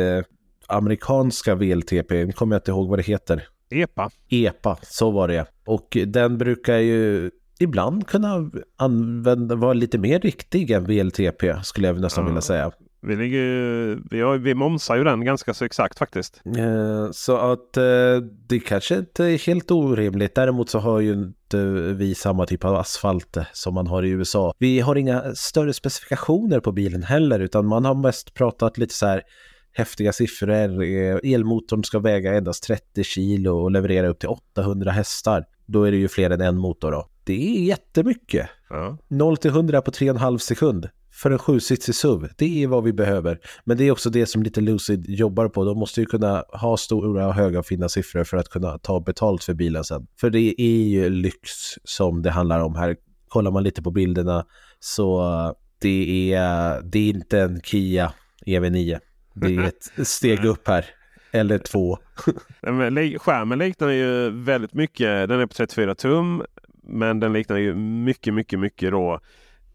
amerikanska VLTP, nu kommer jag inte ihåg vad det heter. EPA. EPA, så var det. Och den brukar ju ibland kunna använda, vara lite mer riktig än VLTP skulle jag nästan Ja. vilja säga. Vi, ligger, ju- vi, har, vi momsar ju den ganska så exakt faktiskt. Eh, Så att eh, det kanske inte är helt orimligt. Däremot så har ju inte vi samma typ av asfalt som man har i USA. Vi har inga större specifikationer på bilen heller utan man har mest pratat lite så här häftiga siffror. Eh, Elmotorn ska väga endast 30 kilo och leverera upp till 800 hästar. Då är det ju fler än en motor då. Det är jättemycket. Ja. 0 till 100 på 3,5 sekund för en sjusitsig SUV. Det är vad vi behöver. Men det är också det som lite Lucid jobbar på. De måste ju kunna ha stora och höga och fina siffror för att kunna ta betalt för bilen sen. För det är ju lyx som det handlar om här. Kollar man lite på bilderna så det är, det är inte en Kia EV9. Det är ett steg upp här. Eller två. Skärmen liknar ju väldigt mycket. Den är på 34 tum. Men den liknar ju mycket, mycket, mycket då.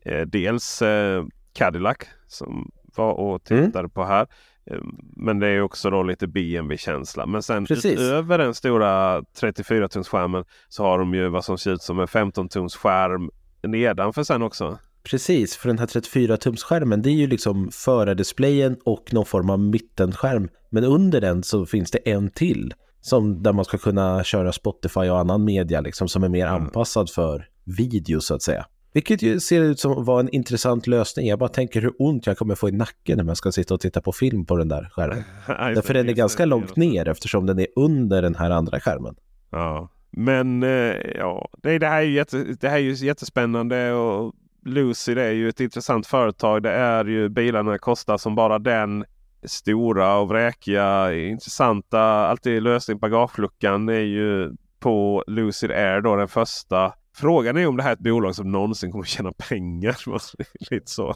Eh, dels eh, Cadillac som var och Mm. tittade på här. Eh, men det är också då lite BMW-känsla. Men sen Precis. utöver den stora 34-tums skärmen så har de ju vad som ser ut som en 15-tums skärm nedanför sen också. Precis, för den här 34-tumsskärmen det är ju liksom förardisplayen och någon form av mittenskärm. Men under den så finns det en till som där man ska kunna köra Spotify och annan media liksom som är mer anpassad för video så att säga. Vilket ju ser ut som att vara en intressant lösning. Jag bara tänker hur ont jag kommer få i nacken när man ska sitta och titta på film på den där skärmen. Därför den är ganska långt ner eftersom den är under den här andra skärmen. Ja, men eh, ja, det, det, här är ju jätte, det här är ju jättespännande och Lucid är ju ett intressant företag. Det är ju bilarna kostar som bara den stora och vräkiga, intressanta. Alltid lösning bagageluckan är ju på Lucid Air då den första. Frågan är om det här är ett bolag som någonsin kommer tjäna pengar. Alltså, lite så.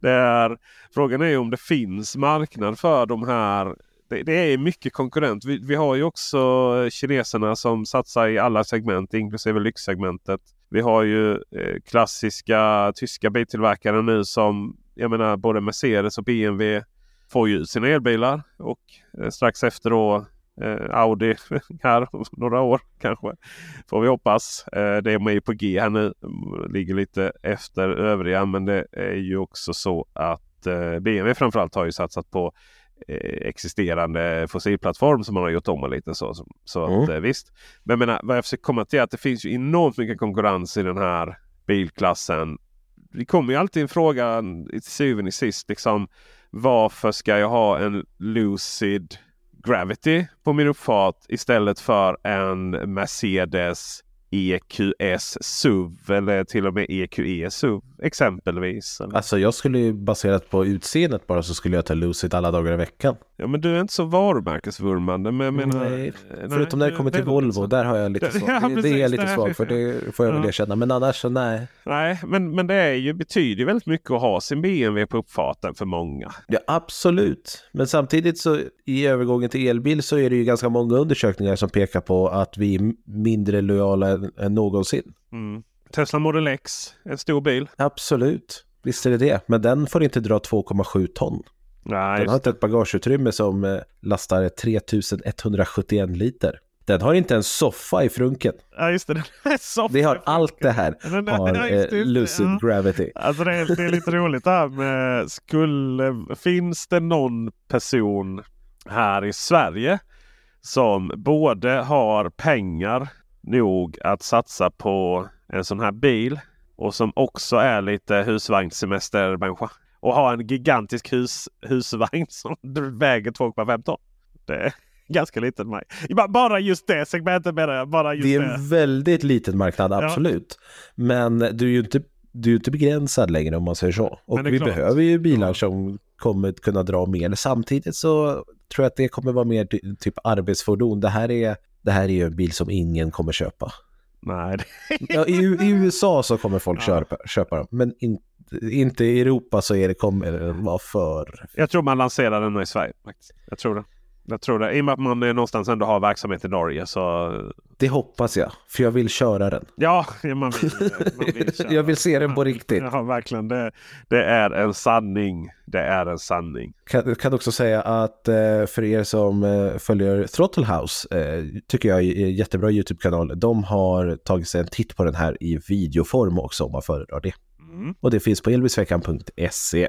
Det, är, frågan är om det finns marknad för de här det, det är mycket konkurrent. Vi, vi har ju också kineserna som satsar i alla segment inklusive lyxsegmentet. Vi har ju eh, klassiska tyska biltillverkare nu som jag menar både Mercedes och BMW får ju ut sina elbilar. Och eh, strax efter då Audi här några år kanske. Får vi hoppas. Eh, det är ju på G här nu. Ligger lite efter övriga men det är ju också så att eh, BMW framförallt har ju satsat på eh, existerande fossilplattform som man har gjort om lite så. Så, att, Mm. eh, visst. Men jag menar, vad jag försöker komma till är att det finns ju enormt mycket konkurrens i den här bilklassen. Det kommer ju alltid en fråga till syvende och sist. Liksom, varför ska jag ha en Lucid Gravity på min uppfart istället för en Mercedes EQS SUV eller till och med EQE SUV exempelvis. Eller- Alltså jag skulle ju baserat på utseendet bara så skulle jag ta Lucid alla dagar i veckan. Ja men du är inte så varumärkesvurmande. Men jag menar, Nej, eh, förutom när det kommer till Volvo, så. där har jag lite Ja, svag. det, är precis, jag lite svag för, det får jag väl Ja. erkänna. Men annars så nej. Nej, men, men det är ju, betyder väldigt mycket att ha sin BMW på uppfarten för många. Ja, absolut. Men samtidigt så i övergången till elbil så är det ju ganska många undersökningar som pekar på att vi är mindre lojala än, än någonsin. Mm. Tesla Model X, en stor bil. Absolut. Visst är det det. Men den får inte dra 2,7 ton. Nej, Den har inte ett bagageutrymme som eh, lastar 3171 liter. Den har inte en soffa i frunken. ja, just det. Soft. Det har allt det här. Den Har ja, just eh, Lucid ja. Gravity. Alltså det är, det är lite roligt det här med skulle, finns det någon person här i Sverige som både har pengar nog att satsa på en sån här bil och som också är lite husvagnssemestermänniska. Och har en gigantisk hus, husvagn som väger 2,5 ton. Det är ganska liten. Ba- Bara just det segmentet menar jag. Bara just Det det. är en väldigt liten marknad, Ja. absolut. Men du är ju inte, du är inte begränsad längre om man säger så. Och det vi klart. behöver ju bilar Ja. som kommer kunna dra mer. Samtidigt så tror jag att det kommer vara mer ty- typ arbetsfordon. Det här är, det här är ju en bil som ingen kommer köpa. Nej. Ja, i, I USA så kommer folk köpa, köpa dem, men in, inte i Europa så är det, kommer det vara för... jag tror man lanserar den i Sverige. Faktiskt. Jag tror det. Jag tror det. I och med att man någonstans ändå har verksamhet i Norge så... Det hoppas jag, för jag vill köra den. Ja, man vill, man vill. Jag vill se den på riktigt. Ja, verkligen. Det, det är en sanning. Det är en sanning. Kan, kan också säga att eh, för er som eh, följer Throttle House, eh, tycker jag är en jättebra YouTube-kanal. De har tagit sig en titt på den här i videoform också om man föredrar det. Och det finns på elbilsveckan.se.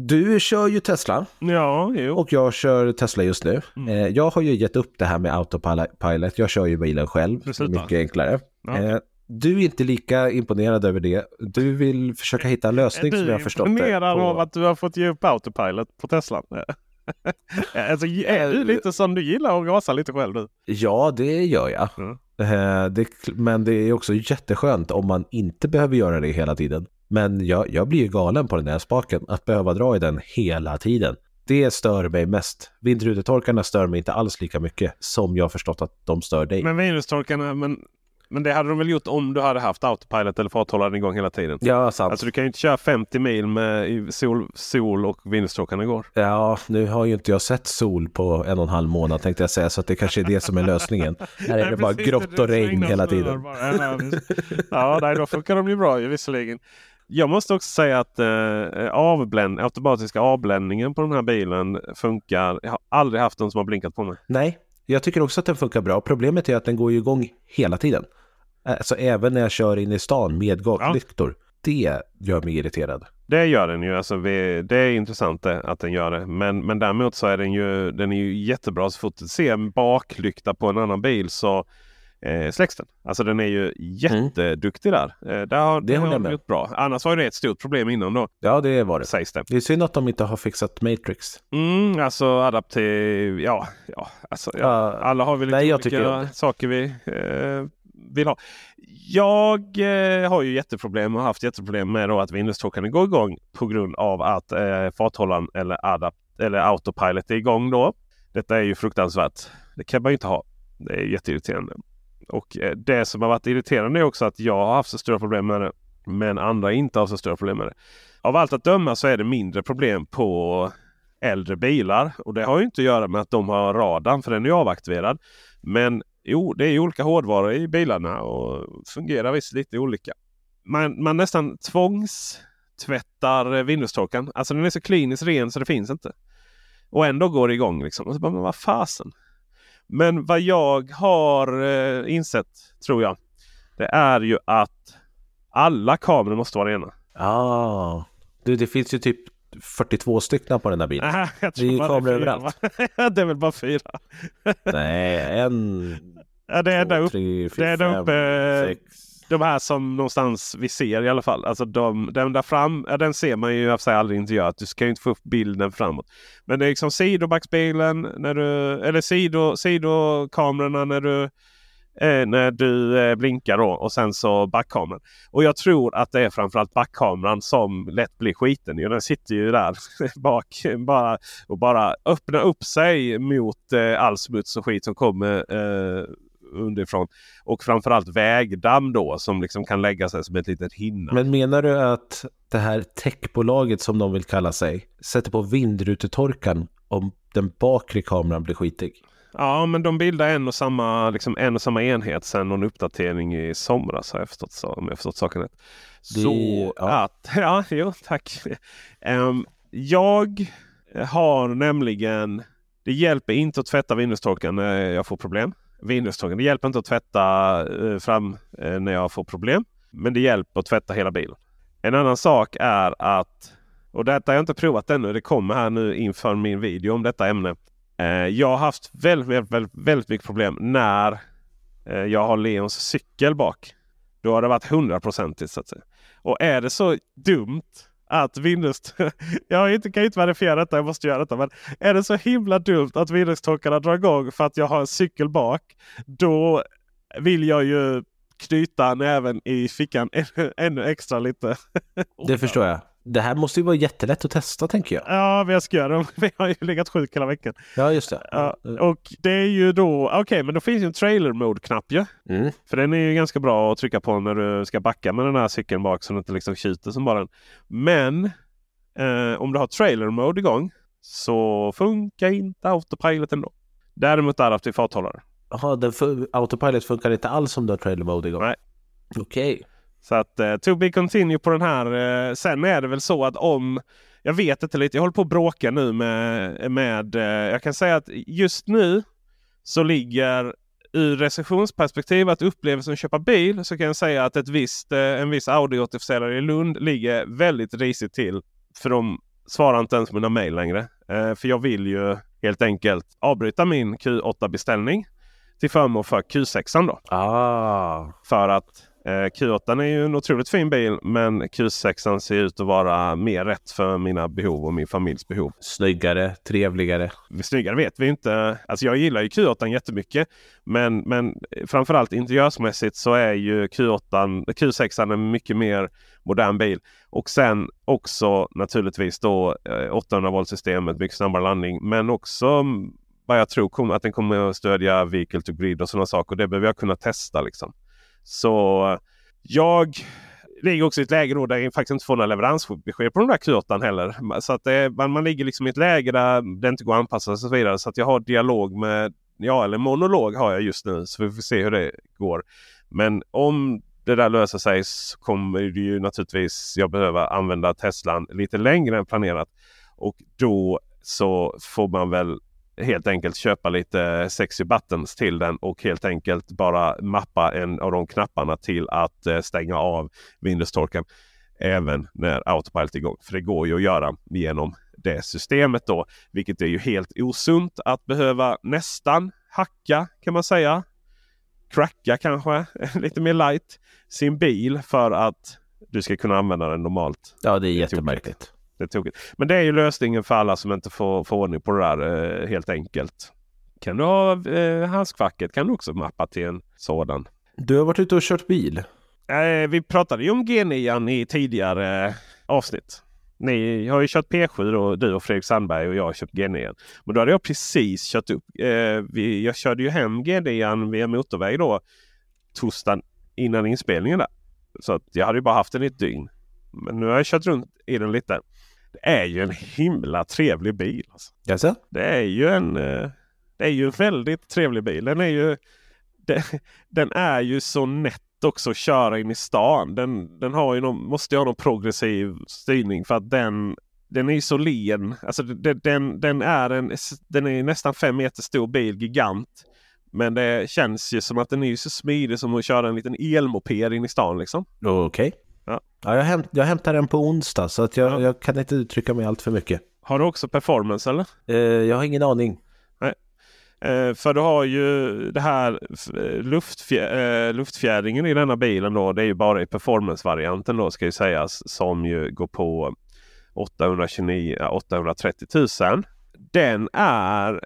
Du kör ju Tesla Ja, jo. och jag kör Tesla just nu. Mm. Eh, jag har ju gett upp det här med autopilot. Jag kör ju bilen själv. Du slutar? Mycket enklare. Ja. Eh, du är inte lika imponerad över det. Du vill försöka hitta en lösning som jag har förstått det. imponerad på- av att du har fått ge upp autopilot på Tesla? alltså, är du lite som du gillar att gasa lite själv du? Ja, det gör jag. Ja. Eh, det, men det är också jätteskönt om man inte behöver göra det hela tiden. Men jag, jag blir ju galen på den där spaken, att behöva dra i den hela tiden. Det stör mig mest. Vindrutetorkarna stör mig inte alls lika mycket som jag förstått att de stör dig. Men virustorkarna, men, men det hade de väl gjort om du hade haft autopilot eller farthållaren igång hela tiden? Ja, sant. Alltså du kan ju inte köra 50 mil med sol, sol och vindrutetorkarna går. Ja, nu har ju inte jag sett sol på en och en halv månad tänkte jag säga, så att det kanske är det som är lösningen. Här är det bara grått och regn hela tiden. Ja, nej, då funkar de ju bra ju visserligen. Jag måste också säga att eh, avbländ, automatiska avbländningen på den här bilen funkar. Jag har aldrig haft någon som har blinkat på mig. Nej, jag tycker också att den funkar bra. Problemet är att den går ju igång hela tiden. Alltså även när jag kör in i stan med gatlyktor. Det gör mig irriterad. Det gör den ju. Alltså, vi, det är intressant det, att den gör det. Men, men däremot så är den ju, den är ju jättebra. Så fort du ser en baklykta på en annan bil så eh, släcks den. Alltså den är ju jätteduktig där. Eh, där har, Mm. Det har de gjort bra. Annars var det ett stort problem innan då. Ja, det var det. Sägs det. Det är synd att de inte har fixat Matrix. Mm, alltså adaptiv, ja, ja, alltså, ja. Ja, alla har väl lite nej, olika saker vi eh, vill ha. Jag eh, har ju jätteproblem och har haft jätteproblem med då att Windows-torkarna går igång på grund av att eh, farthållaren eller, adapt eller autopilot är igång då. Detta är ju fruktansvärt. Det kan man ju inte ha. Det är jätteirriterande. Och eh, det som har varit irriterande är också att jag har haft så stora problem med det. Men andra inte har så stora problem med det. Av allt att döma så är det mindre problem på äldre bilar. Och det har ju inte att göra med att de har radarn för den är ju avaktiverad. Men jo, det är ju olika hårdvaror i bilarna och fungerar visst lite olika. Man, man nästan tvångstvättar vindustorkaren. Alltså den är så kliniskt ren så det finns inte. Och ändå går det igång. Liksom. Och så bara, men vad fasen. Men vad jag har eh, insett, tror jag, det är ju att alla kameror måste vara rena. Ah. Du, det finns ju typ 42 stycken på den där bilen. Jag det är ju kameror överallt. det är väl bara fyra. Nej, en, Ja, det är två, där uppe. tre, det fyra, är fem, uppe. sex. De här som någonstans vi ser i alla fall. Alltså de, den där fram, ja, den ser man ju i och för sig aldrig inte gör. Du ska ju inte få upp bilden framåt. Men det är liksom sidobackspegeln. när du, eller sido, sidokamerorna när du, eh, när du eh, blinkar då. Och sen så backkameran. Och jag tror att det är framförallt backkameran som lätt blir skiten. Ja, den sitter ju där bak bara, och bara öppnar upp sig mot eh, all smuts och skit som kommer eh, underifrån. Och framförallt vägdamm då som liksom kan lägga sig som ett litet hinna. Men menar du att det här techbolaget som de vill kalla sig sätter på vindrutetorkaren om den bakre kameran blir skitig? Ja, men de bildar en och samma, liksom en och samma enhet sen någon uppdatering i somras har jag förstått, så, om jag förstått saken rätt. Det- Så ja. att, ja, jo, tack. Ehm, jag har nämligen, det hjälper inte att tvätta Windows-torkaren när jag får problem. Vindrutetorken. det hjälper inte att tvätta eh, fram eh, när jag får problem. Men det hjälper att tvätta hela bilen. En annan sak är att, och detta har jag inte provat ännu, det kommer här nu inför min video om detta ämne. Eh, jag har haft väldigt, väldigt, väldigt, väldigt mycket problem när eh, jag har Leons cykel bak. Då har det varit hundraprocentigt så att säga. Och är det så dumt att Windows... jag inte, kan inte verifiera detta, jag måste göra detta. Men är det så himla dumt att Windows-torkarna drar igång för att jag har en cykel bak. Då vill jag ju knyta näven i fickan ännu, ännu extra lite. Det förstår jag. Det här måste ju vara jättelätt att testa tänker jag. Ja, jag ska göra det. Vi har ju legat sjuk hela veckan. Ja, just det. Ja, och det är ju då, okej men då finns ju en trailer mode-knapp ju. Mm. För den är ju ganska bra att trycka på när du ska backa med den här cykeln bak så den inte liksom tjuter som bara den. Men eh, om du har trailer mode igång så funkar inte autopilot ändå. Däremot adaptiv farthållare. Jaha, autopilot funkar inte alls om du har trailer mode igång? Nej. Okej. Så att eh, to be continue på den här. Eh, sen är det väl så att om jag vet inte lite. Jag håller på att bråka nu med, med eh, jag kan säga att just nu så ligger ur recensionsperspektiv att upplevelsen att köpa bil så kan jag säga att ett visst, eh, en viss Audi-återförsäljare i Lund ligger väldigt risigt till. För de svarar inte ens mina mejl längre. Eh, för jag vill ju helt enkelt avbryta min Q8-beställning till förmån för Q6 då. Ah. För att eh, Q8 är ju en otroligt fin bil men Q6 ser ut att vara mer rätt för mina behov och min familjs behov. Snyggare, trevligare. Snyggare vet vi inte. Alltså jag gillar ju Q8 jättemycket. Men, men framförallt interiörsmässigt så är ju Q8, Q6 en mycket mer modern bil. Och sen också naturligtvis då eh, 800 volt systemet, mycket snabbare landning. Men också vad jag tror att den kommer att stödja Vehicle to Grid och sådana saker. Det behöver jag kunna testa liksom. Så jag ligger också i ett läge då där jag faktiskt inte får några leveransbesked på den där Q8 heller. Så att det, man, man ligger liksom i ett läge där det inte går att anpassa sig och så vidare. Så att jag har dialog med, ja eller monolog har jag just nu. Så vi får se hur det går. Men om det där löser sig så kommer det ju naturligtvis jag behöva använda Teslan lite längre än planerat. Och då så får man väl helt enkelt köpa lite sexy buttons till den och helt enkelt bara mappa en av de knapparna till att eh, stänga av Windows-torken. Även när Autopilot är igång. För det går ju att göra genom det systemet då. Vilket är ju helt osunt att behöva nästan hacka kan man säga. Cracka kanske lite mer light sin bil för att du ska kunna använda den normalt. Ja, det är Det är jättemärkligt. Det är tokigt. Men det är ju lösningen för alla som inte får, får ordning på det där eh, helt enkelt. Kan du ha eh, handskfacket kan du också mappa till en sådan. Du har varit ute och kört bil. Eh, vi pratade ju om G9 i tidigare avsnitt. Ni har ju kört P7 då, du och Fredrik Sandberg och jag har kört G9. Men då hade jag precis kört upp. Eh, vi, jag körde ju hem G9 via motorväg då torsdagen innan inspelningen där. Så att jag hade ju bara haft den i ett dygn. Men nu har jag kört runt i den lite. Det är ju en himla trevlig bil. Alltså. Jaså? Det är ju en, eh, det är ju en väldigt trevlig bil. Den är ju den, den är ju så nätt också att köra in i stan. Den, den har ju någon, måste ju ha någon progressiv styrning för att den, den är ju så len. Alltså den, den, den, är en, den är nästan fem meter stor bil, gigant. Men det känns ju som att den är så smidig som att köra en liten elmoped in i stan liksom. Okej. Okay. Ja. Ja, jag, hämt, jag hämtar den på onsdag så att jag, ja. jag kan inte uttrycka mig allt för mycket. Har du också performance eller? Eh, jag har ingen aning. Nej. Eh, för du har ju det här luftfjä eh, luftfjädringen i denna bilen då. Det är ju bara i performance-varianten då ska ju sägas. Som ju går på 829, 830 000. Den är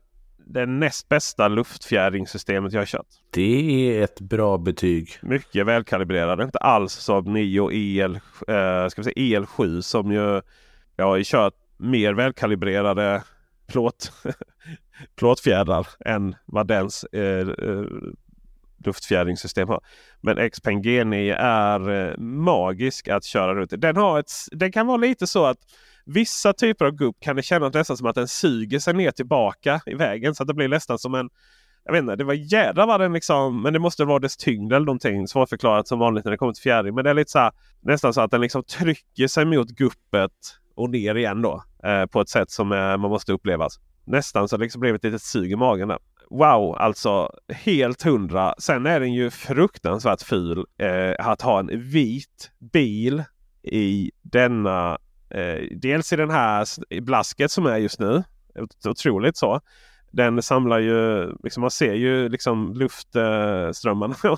det näst bästa luftfjädringssystemet jag har kört. Det är ett bra betyg. Mycket välkalibrerad. Inte alls som Nio EL, eh, ska vi säga EL7 som ju jag har kört mer välkalibrerade plåt, plåtfjädrar än vad dens eh, eh, luftfjädringssystem har. Men Xpeng G9 är eh, magisk att köra runt den, har ett, den kan vara lite så att Vissa typer av gupp kan det kännas nästan som att den suger sig ner tillbaka i vägen. Så att det blir nästan som en jag vet inte, det var jädra vad den liksom, men det måste vara dess tyngd eller någonting. Svårförklarat som vanligt när det kommer till fjärring. Men det är lite så här, nästan så att den liksom trycker sig mot guppet och ner igen då. Eh, på ett sätt som eh, man måste uppleva. Nästan så det liksom blev ett litet sug i magen där. Wow, alltså helt hundra. Sen är den ju fruktansvärt ful eh, att ha en vit bil i denna Eh, dels i den här blasket som är just nu. Otroligt så. Den samlar ju, liksom, man ser ju liksom luftströmmarna eh,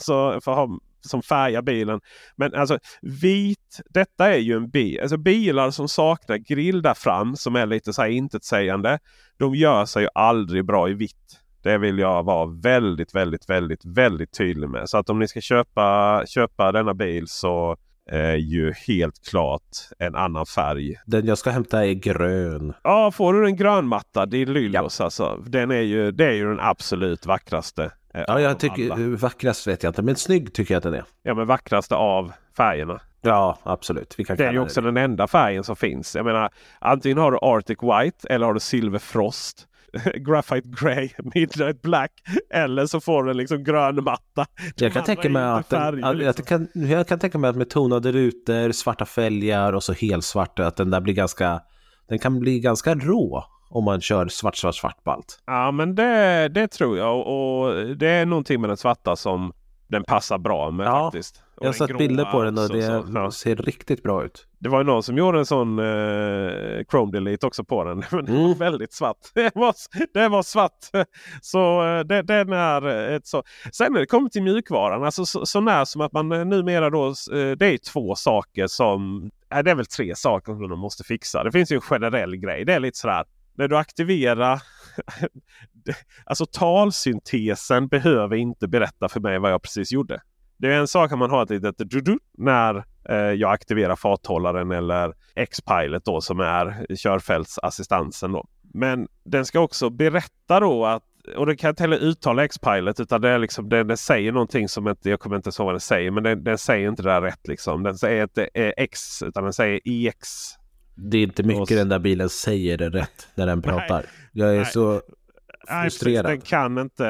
som färgar bilen. Men alltså vit, detta är ju en bil. Alltså bilar som saknar grill där fram som är lite så här intetsägande. De gör sig ju aldrig bra i vitt. Det vill jag vara väldigt, väldigt, väldigt, väldigt tydlig med. Så att om ni ska köpa, köpa denna bil så är ju helt klart en annan färg. Den jag ska hämta är grön. Ja, får du den grönmatta, det är Lyllos ja. alltså. Den är ju, det är ju den absolut vackraste. Eh, ja, jag tycker alla. vackrast vet jag inte, men snygg tycker jag att den är. Ja, men vackraste av färgerna. Ja, absolut. Det är ju också det. den enda färgen som finns. Jag menar, antingen har du Arctic White eller har du Silver Frost. Graphite Grey, Midnight Black eller så får den liksom grön matta. Jag kan, tänka mig att, färger, liksom. jag, kan, jag kan tänka mig att med tonade rutor, svarta fälgar och så helsvarta att den där blir ganska, den kan bli ganska rå om man kör svart, svart, svart på allt. Ja, men det, det tror jag och det är någonting med den svarta som den passar bra med ja, faktiskt. Jag har sett bilder på den och det ja. ser riktigt bra ut. Det var ju någon som gjorde en sån eh, Chrome Delete också på den. Men mm. var väldigt svart. Det var, det var svart. Så eh, det, den är ett så. Sen när det kommer till mjukvaran. Alltså så, så när som att man eh, numera då. Eh, det är två saker som. Det är väl tre saker som de måste fixa. Det finns ju en generell grej. Det är lite sådär. När du aktiverar alltså talsyntesen behöver inte berätta för mig vad jag precis gjorde. Det är en sak att man har ett litet du när eh, jag aktiverar farthållaren eller X-Pilot då som är körfältsassistansen. Då. Men den ska också berätta då att och det kan inte heller uttala X-Pilot utan det är liksom, den, den säger någonting som inte, jag kommer inte ihåg vad den säger. Men den, den säger inte det där rätt liksom. Den säger inte X utan den säger EX. Det är inte mycket och, den där bilen säger det rätt när den pratar. Nej, jag är nej. så frustrerad. Nej, den kan inte.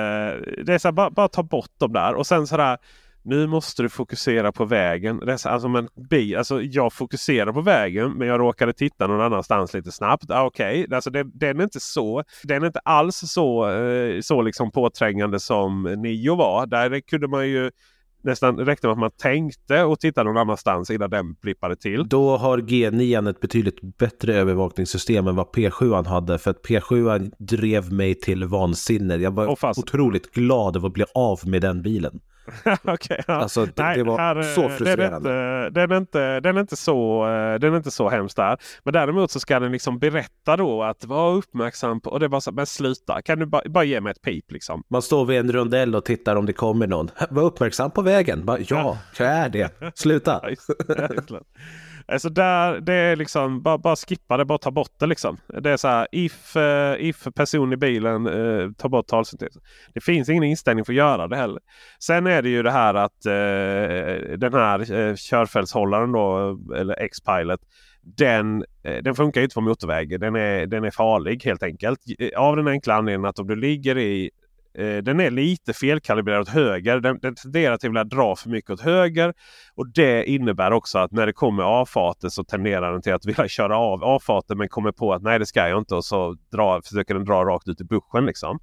Det är så här, bara, bara ta bort dem där och sen så här. Nu måste du fokusera på vägen. Alltså, men, bi, alltså, jag fokuserar på vägen men jag råkade titta någon annanstans lite snabbt. Ah, Okej, okay. alltså, den, den, är inte så. Den är inte alls så, eh, så liksom påträngande som Nio var. Där kunde man ju nästan räckte med att man tänkte och tittade någon annanstans innan den blippade till. Då har G9 ett betydligt bättre övervakningssystem än vad P7 hade. För att P7 drev mig till vansinne. Jag var fast... otroligt glad över att bli av med den bilen. okay, ja. Alltså det, Nej, det var här, så frustrerande. Den är, inte, den, är inte, så, eh, den är inte så hemskt där. Men däremot så ska den liksom berätta då att vara uppmärksam på. Och det var så men sluta. Kan du bara, bara ge mig ett pip liksom. Man står vid en rondell och tittar om det kommer någon. Var uppmärksam på vägen. Bara, ja, jag är det. Sluta. Alltså där, det är liksom bara, bara skippa det, bara ta bort det liksom. Det är så här if, uh, if person i bilen uh, tar bort talsyntesen. Det finns ingen inställning för att göra det heller. Sen är det ju det här att uh, den här uh, körfältshållaren då, eller X-Pilot. Den, den funkar inte på motorväg. Den är, den är farlig helt enkelt. Av den enkla anledningen att om du ligger i eh, den är lite felkalibrerad åt höger. Den, den tenderar till att dra för mycket åt höger. Och det innebär också att när det kommer avfarter så tenderar den till att vilja köra av avfarten men kommer på att nej det ska jag inte och så dra, försöker den dra rakt ut i buschen. Liksom.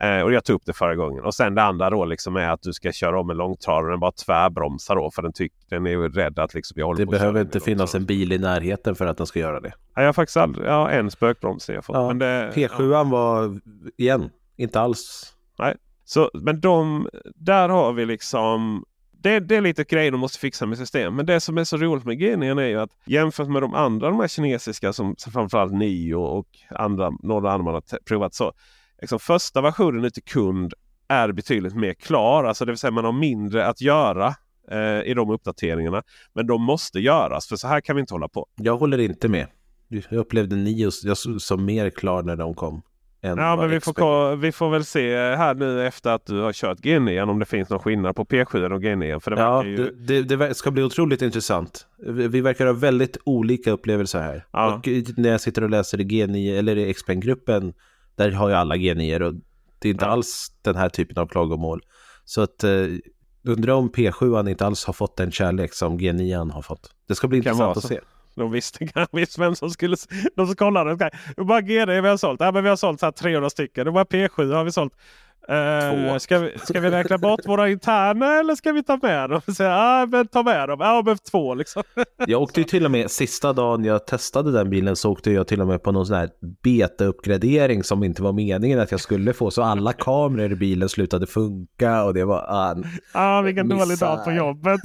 Eh, och jag tog upp det förra gången. Och sen det andra då liksom är att du ska köra om en långtradare och den bara tvärbromsar då. För den, tyck, den är ju rädd att liksom jag håller Det på behöver inte finnas en bil i närheten för att den ska göra det. Ja, jag har faktiskt aldrig, ja, en spökbroms har jag fått. Ja, men det, P7 var, igen, inte alls. Nej. Så, men de, där har vi liksom det, det är lite grejer de måste fixa med system. Men det som är så roligt med Genian är ju att jämfört med de andra de här kinesiska som, framförallt Nio och andra, några andra man har provat så. Liksom första versionen ut till kund är betydligt mer klar. Alltså det vill säga man har mindre att göra eh, i de uppdateringarna. Men de måste göras för så här kan vi inte hålla på. Jag håller inte med. Jag upplevde Nio som mer klar när de kom än Ja, men vi får, vi får väl se här nu efter att du har kört G9 om det finns någon skillnad på P7 och G9. För det Ja, ju... det, det, det ska bli otroligt intressant. Vi vi verkar ha väldigt olika upplevelser här. Ja. Och när jag sitter och läser i G9 eller i XPeng-gruppen, där har ju alla G9 och det är inte alls den här typen av klagomål. Så att eh, undrar om P7 inte alls har fått den kärlek som G9 har fått. Det ska bli Kan intressant att se. De visste kanske vem som skulle... De som kollade. bara GD vi har sålt? Ja, men vi har sålt så här 300 stycken. Det var P7 har vi sålt? Eh, ska, vi, ska vi räkna bort våra interna eller ska vi ta med dem? Så, ja, men ta med dem. Ja, men två liksom. Jag åkte ju till och med, sista dagen jag testade den bilen så åkte jag till och med på någon sån här beta-uppgradering som inte var meningen att jag skulle få. Så alla kameror i bilen slutade funka och det var... Ah, Ja, vilken dålig Missar. dag på jobbet.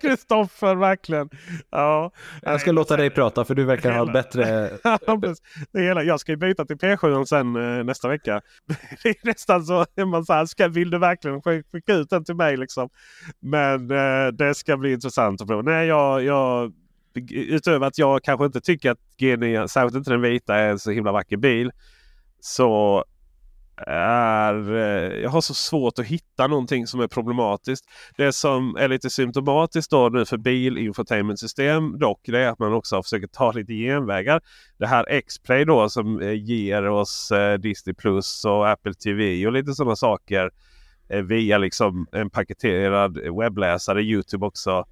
Kristoffer, verkligen. Ja. jag ska låta dig prata för du verkar ha bättre... Det hela. Jag ska ju byta till P7 sen eh, nästa vecka. Det är nästan så är man så här, ska, vill du verkligen skicka ut den till mig? Liksom? Men eh, det ska bli intressant att prova. Nej, jag, jag, utöver att jag kanske inte tycker att G9, särskilt inte den vita, är en så himla vacker bil. Så är, eh, jag har så svårt att hitta någonting som är problematiskt. Det som är lite symptomatiskt då nu för bilinfotainmentsystem dock det är att man också försöker ta lite genvägar. Det här X-Play då som eh, ger oss eh, Disney Plus och Apple TV och lite sådana saker via liksom en paketerad webbläsare, Youtube också.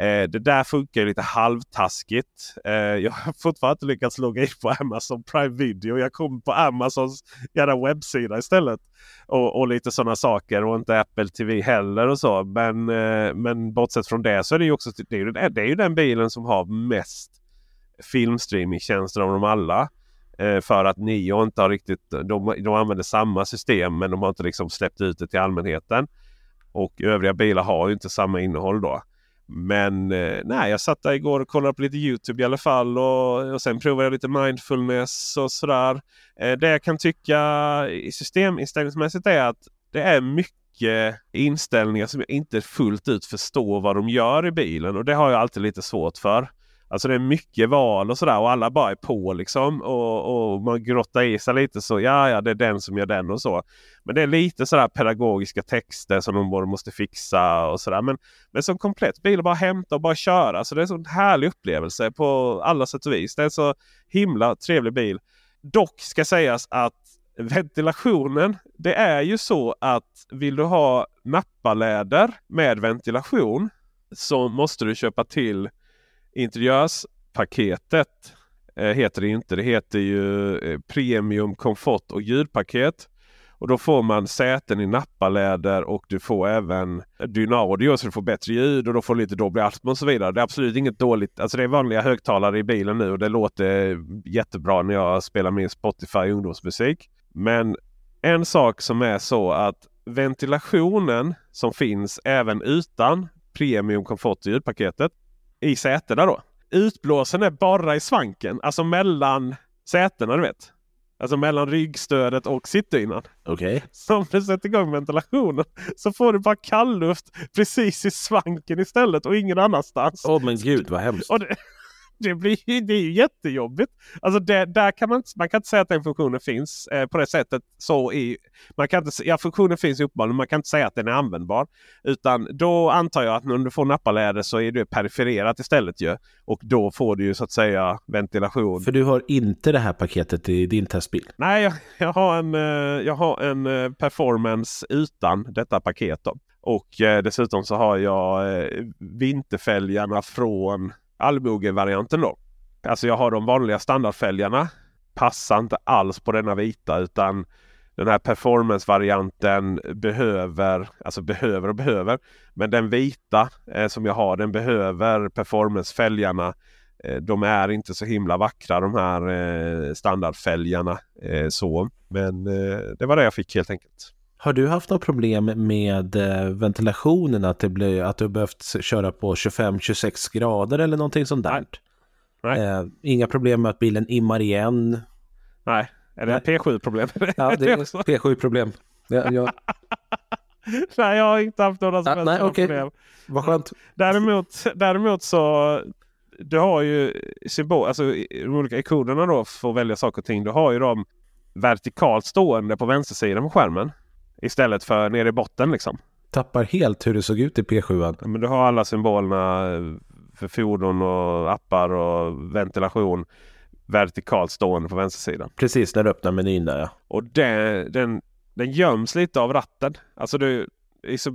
Eh, det där funkar lite halvtaskigt. Eh, jag har fortfarande inte lyckats logga in på Amazon Prime Video. Jag kom på Amazons jävla webbsida istället. Och, och lite sådana saker och inte Apple TV heller och så. Men, eh, men bortsett från det så är det ju också det är ju, den- det är ju den bilen som har mest filmstreamingtjänster av dem alla. Eh, för att Nio inte har riktigt, de, de använder samma system men de har inte liksom släppt ut det till allmänheten. Och övriga bilar har ju inte samma innehåll då. Men eh, nej, jag satt där igår och kollade på lite Youtube i alla fall. Och, och sen provade jag lite mindfulness och sådär. Eh, det jag kan tycka i systeminställningsmässigt är att det är mycket inställningar som jag inte fullt ut förstår vad de gör i bilen. Och det har jag alltid lite svårt för. Alltså det är mycket val och sådär och alla bara är på liksom. Och, och man grottar i sig lite så ja, ja det är den som gör den och så. Men det är lite sådär pedagogiska texter som de både måste fixa och sådär. Men, men som komplett bil, bara hämta och bara köra. Så det är en sån härlig upplevelse på alla sätt och vis. Det är en så himla trevlig bil. Dock ska sägas att ventilationen, det är ju så att vill du ha nappaläder med ventilation så måste du köpa till interiörspaketet. Eh, heter det inte. Det heter ju eh, Premium komfort och ljudpaket. Och då får man säten i nappaläder och du får även Dynaudio så du får bättre ljud och då får du lite Dolby Atmos och så vidare. Det är absolut inget dåligt. Alltså det är vanliga högtalare i bilen nu och det låter jättebra när jag spelar min Spotify ungdomsmusik. Men en sak som är så att ventilationen som finns även utan Premium komfort och ljudpaketet i sätena då. Utblåsen är bara i svanken, alltså mellan sätena du vet. Alltså mellan ryggstödet och sittdynan. Okej. Så om du sätter igång ventilationen så får du bara kallluft precis i svanken istället och ingen annanstans. Åh men gud vad hemskt. Och det, det, blir, det är ju jättejobbigt. Alltså det, där kan man, man kan inte säga att den funktionen finns eh, på det sättet. Så i, man kan inte, ja, funktionen finns uppenbarligen men man kan inte säga att den är användbar. Utan då antar jag att när du får nappaläder så är det perifererat istället ju. Och då får du ju så att säga ventilation. För du har inte det här paketet i din testbil? Nej, jag, jag har en, eh, jag har en eh, performance utan detta paket. Då. Och eh, dessutom så har jag eh, vinterfälgarna från allmoge-varianten då. Alltså jag har de vanliga standardfälgarna. Passar inte alls på denna vita utan den här performance-varianten behöver, alltså behöver och behöver. Men den vita eh, som jag har den behöver performance-fälgarna. Eh, de är inte så himla vackra de här eh, standardfälgarna. Eh, så. Men eh, det var det jag fick helt enkelt. Har du haft något problem med eh, ventilationen? Att, det blir, att du behövt köra på 25-26 grader eller någonting sånt där? Nej. Eh, inga problem med att bilen immar igen? Nej, är det P7-problem? Ja, det är P7-problem. Ja, jag... nej, jag har inte haft några som ja, nej, okay. problem. Vad skönt. Däremot, däremot så du har ju symbol, alltså de olika ikonerna då för att välja saker och ting. Du har ju dem vertikalt stående på vänstersidan på skärmen. Istället för nere i botten liksom. Tappar helt hur det såg ut i P7. Ja, men du har alla symbolerna för fordon och appar och ventilation vertikalt stående på vänstersidan. Precis när du öppnar menyn där ja. Och det, den, den göms lite av ratten. Alltså du,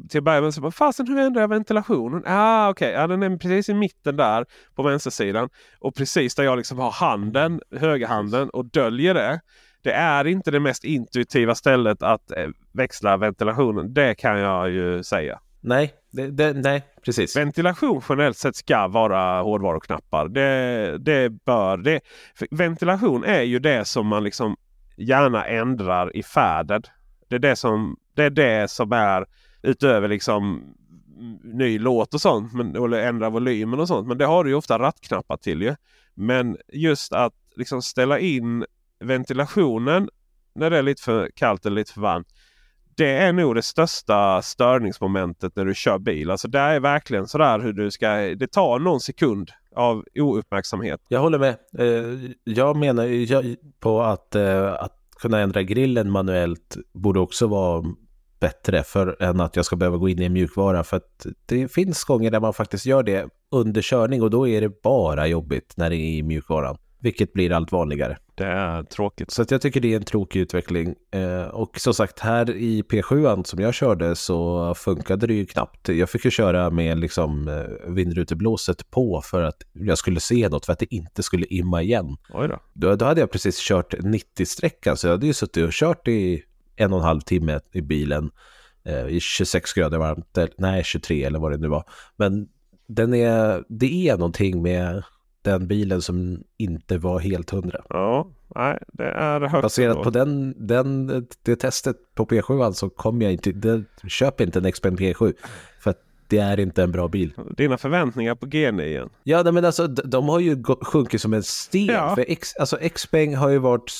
till att börja med så bara, fasen hur ändrar jag ventilationen? Ah, okej, okay. ja, den är precis i mitten där på vänstersidan. Och precis där jag liksom har handen, högerhanden och döljer det det är inte det mest intuitiva stället att eh, växla ventilationen. Det kan jag ju säga. Nej, det, det, nej precis. Ventilation generellt sett ska vara hårdvaruknappar. Det, det bör det. ventilation är ju det som man liksom gärna ändrar i färden. Det är det som, det är, det som är utöver liksom ny låt och sånt. Men, eller ändra volymen och sånt. Men det har du ju ofta rattknappar till ju. Men just att liksom ställa in ventilationen när det är lite för kallt eller lite för varmt. Det är nog det största störningsmomentet när du kör bil. Alltså det är verkligen sådär hur du ska... Det tar någon sekund av ouppmärksamhet. Jag håller med. Eh, jag menar på att, eh, att kunna ändra grillen manuellt borde också vara bättre för än att jag ska behöva gå in i en mjukvara. För att det finns gånger där man faktiskt gör det under körning och då är det bara jobbigt när det är i mjukvaran. Vilket blir allt vanligare. Det är tråkigt. Så jag tycker det är en tråkig utveckling. Eh, och som sagt, här i P7 som jag körde så funkade det ju knappt. Jag fick ju köra med liksom eh, vindruteblåset på för att jag skulle se något, för att det inte skulle imma igen. Oj då. Då, då hade jag precis kört 90-sträckan, så jag hade ju suttit och kört i en och en halv timme i bilen eh, i 26 grader varmt, nej 23 eller vad det nu var. Men den är, det är någonting med den bilen som inte var helt hundra. Ja, nej, det är högt. Baserat då. på den, den, det testet på P7 så kommer jag inte, det, köp inte en Xpeng P7. För att det är inte en bra bil. Dina förväntningar på G9 igen? Ja, men alltså de har ju sjunkit som en sten. Ja. För X, alltså Xpeng har ju varit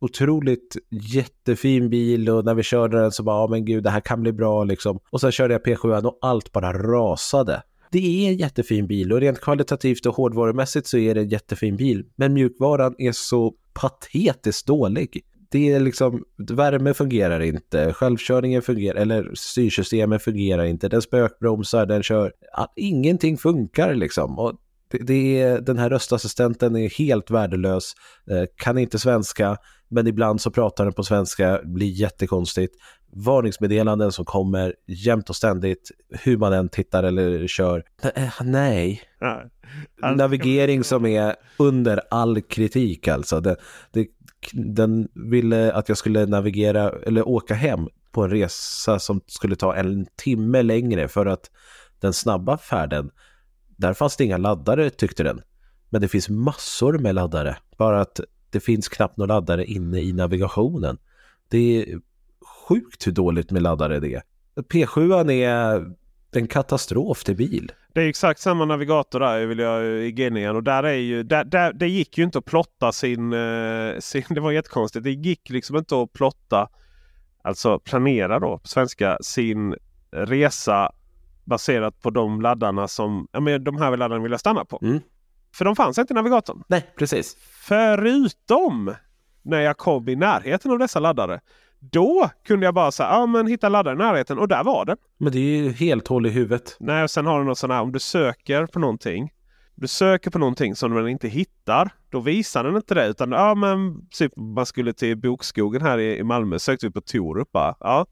otroligt jättefin bil och när vi körde den så bara, ja men gud det här kan bli bra liksom. Och sen körde jag P7 och allt bara rasade det är en jättefin bil och rent kvalitativt och hårdvarumässigt så är det en jättefin bil. Men mjukvaran är så patetiskt dålig. Det är liksom, värme fungerar inte, självkörningen fungerar, eller styrsystemet fungerar inte, den spökbromsar, den kör, ingenting funkar liksom. Och det, det är, den här röstassistenten är helt värdelös, eh, kan inte svenska, men ibland så pratar den på svenska, blir jättekonstigt varningsmeddelanden som kommer jämt och ständigt hur man än tittar eller kör. Eh, nej. Ja. Navigering som är under all kritik alltså. Det, det, den ville att jag skulle navigera eller åka hem på en resa som skulle ta en timme längre för att den snabba färden, där fanns det inga laddare tyckte den. Men det finns massor med laddare, bara att det finns knappt några laddare inne i navigationen. Det är sjukt hur dåligt med laddare det är. P7 är en katastrof till bil. Det är exakt samma navigator där vill jag, i G9 och där är ju, där, där, det gick ju inte att plotta sin, eh, sin... Det var jättekonstigt. Det gick liksom inte att plotta, alltså planera då på svenska, sin resa baserat på de laddarna som, ja men de här laddarna vill jag stanna på. Mm. För de fanns inte i navigatorn. Nej, precis. Förutom när jag kom i närheten av dessa laddare. Då kunde jag bara säga, ja men hitta laddare i närheten och där var den. Men det är ju helt hål i huvudet. Nej, och sen har du något sånt här om du söker på någonting. Du söker på någonting som den inte hittar. Då visar den inte det. Utan ja men typ man skulle till Bokskogen här i, i Malmö. Sökte vi på Torup bara. Ja.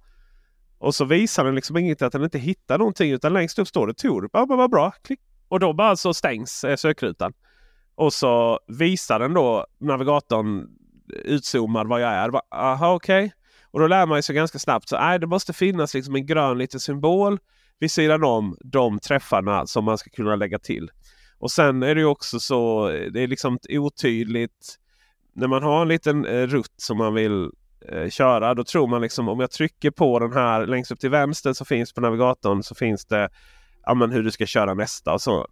Och så visar den liksom inget att den inte hittar någonting. Utan längst upp står det Torup. Ja men vad bra. Klick. Och då bara så stängs eh, sökrutan. Och så visar den då navigatorn eh, utzoomad var jag är. Aha okej. Okay. Och då lär man sig ganska snabbt så nej, det måste finnas liksom en grön liten symbol vid sidan om de träffarna som man ska kunna lägga till. Och sen är det också så, eh, det är liksom otydligt. När man har en liten rutt som man vill eh, köra, då tror man liksom om jag trycker på den här längst upp till vänster så finns på navigatorn så finns det ja, men hur du ska köra nästa. Och så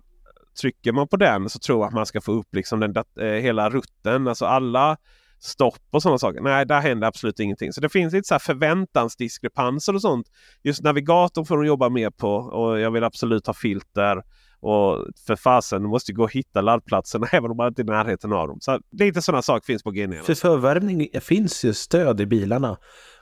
Trycker man på den så tror man att man ska få upp liksom den, eh, hela rutten, alltså alla stopp och sådana saker. Nej, där händer absolut ingenting. Så det finns lite så här förväntansdiskrepanser och sånt. Just navigatorn får de jobba mer på och jag vill absolut ha filter. Och för fasen, du måste gå och hitta laddplatserna även om man inte är i närheten av dem. Så lite sådana saker finns på G9. För förvärmning finns ju stöd i bilarna.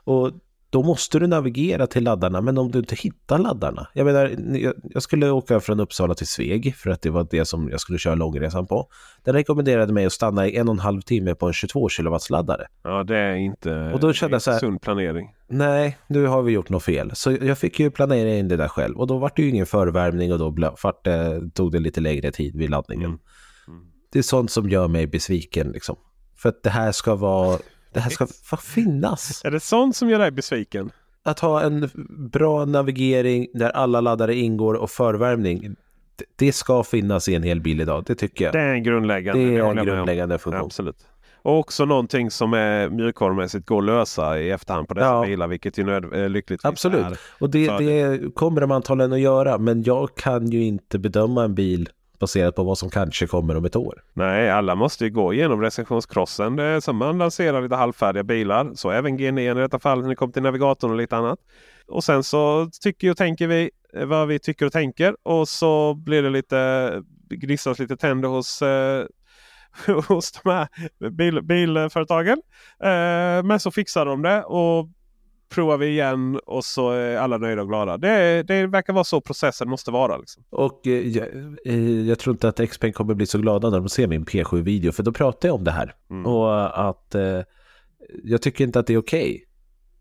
Och då måste du navigera till laddarna. Men om du inte hittar laddarna. Jag menar, jag skulle åka från Uppsala till Sveg för att det var det som jag skulle köra långresan på. Den rekommenderade mig att stanna i en och en halv timme på en 22 kW laddare. Ja, det är inte, och då kände jag så här, sund planering. Nej, nu har vi gjort något fel. Så jag fick ju planera in det där själv. Och då var det ju ingen förvärmning och då tog det lite längre tid vid laddningen. Mm. Mm. Det är sånt som gör mig besviken liksom. För att det här ska vara det här ska finnas. Är det sånt som gör dig besviken? Att ha en bra navigering där alla laddare ingår och förvärmning. Det ska finnas i en hel bil idag, det tycker jag. Det är en grundläggande, det är en grundläggande funktion. Absolut. Och också någonting som är mjukvarumässigt går att lösa i efterhand på dessa ja. bilar, vilket ju nöd, äh, lyckligtvis Absolut. är. och det, det kommer de antagligen att göra, men jag kan ju inte bedöma en bil baserat på vad som kanske kommer om ett år. Nej, alla måste ju gå igenom recensionskrossen. Det är som man lanserar lite halvfärdiga bilar. Så även G9 i detta fall när det kommer till navigatorn och lite annat. Och sen så tycker och tänker vi eh, vad vi tycker och tänker. Och så blir det lite gnisslas lite tänder hos eh, hos de här bil, bilföretagen. Eh, men så fixar de det och provar vi igen och så är alla nöjda och glada. Det, det verkar vara så processen måste vara. Liksom. Och eh, jag, eh, jag, tror inte att Xpeng kommer bli så glada när de ser min P7-video för då pratar jag om det här. Mm. Och att eh, jag tycker inte att det är okej. Okay.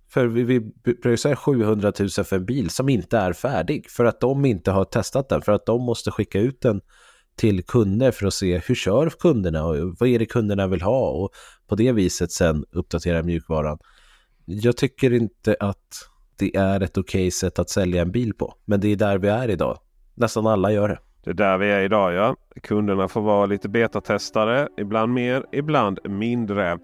För vi, vi pröjsar 700 000 för en bil som inte är färdig. För att de inte har testat den. För att de måste skicka ut den till kunder för att se hur kör kunderna och vad är det kunderna vill ha och på det viset sen uppdatera mjukvaran. Jag tycker inte att det är ett okej sätt att sälja en bil på. Men det är där vi är idag. Nästan alla gör det. Det är där vi är idag ja. Kunderna får vara lite betatestare. Ibland mer, ibland mindre.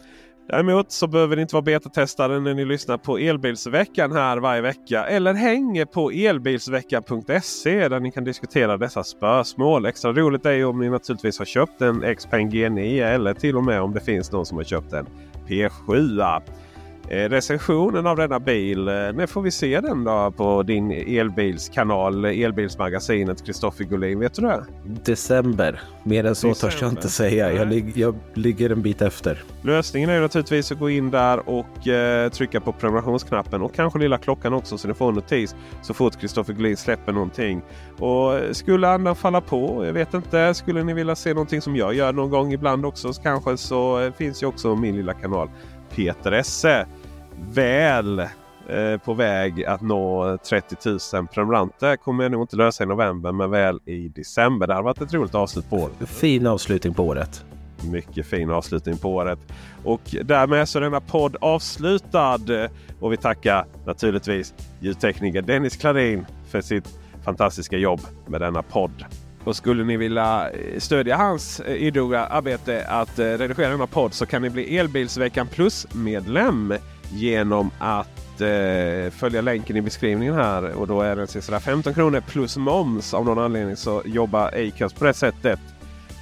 Däremot så behöver ni inte vara betatestare när ni lyssnar på Elbilsveckan här varje vecka. Eller hänger på elbilsveckan.se där ni kan diskutera dessa spörsmål. Extra roligt är ju om ni naturligtvis har köpt en Xpeng G9 eller till och med om det finns någon som har köpt en P7. Eh, recensionen av denna bil. Eh, när får vi se den då på din elbilskanal Elbilsmagasinet Kristoffer Gullin? Vet du det? December. Mer än så December. törs jag inte säga. Jag, lig jag, ligger en bit efter. Lösningen är naturligtvis att gå in där och eh, trycka på prenumerationsknappen och kanske lilla klockan också så ni får en notis så fort Kristoffer Gullin släpper någonting. Och skulle andra falla på, jag vet inte, skulle ni vilja se någonting som jag gör någon gång ibland också så kanske så eh, finns ju också min lilla kanal Peter Esse väl eh, på väg att nå 30 000 prenumeranter. Kommer jag nog inte lösa i november men väl i december. Det har varit ett roligt avslut på året. Fin avslutning på året. Mycket fin avslutning på året. Och därmed så är denna podd avslutad. Och vi tackar naturligtvis ljudtekniker Dennis Klarin för sitt fantastiska jobb med denna podd. Och skulle ni vilja eh, stödja hans eh, idoga arbete att eh, redigera denna podd så kan ni bli Elbilsveckan Plus-medlem genom att eh, följa länken i beskrivningen här. Och då är den alltså sådär 15 kronor plus moms. Av någon anledning så jobbar Acast på det sättet.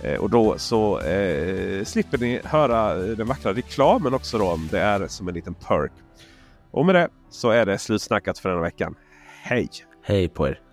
Eh, och då så eh, slipper ni höra eh, den vackra reklamen också. Då. Det är som en liten perk. Och med det så är det slutsnackat för denna veckan. Hej! Hej på er!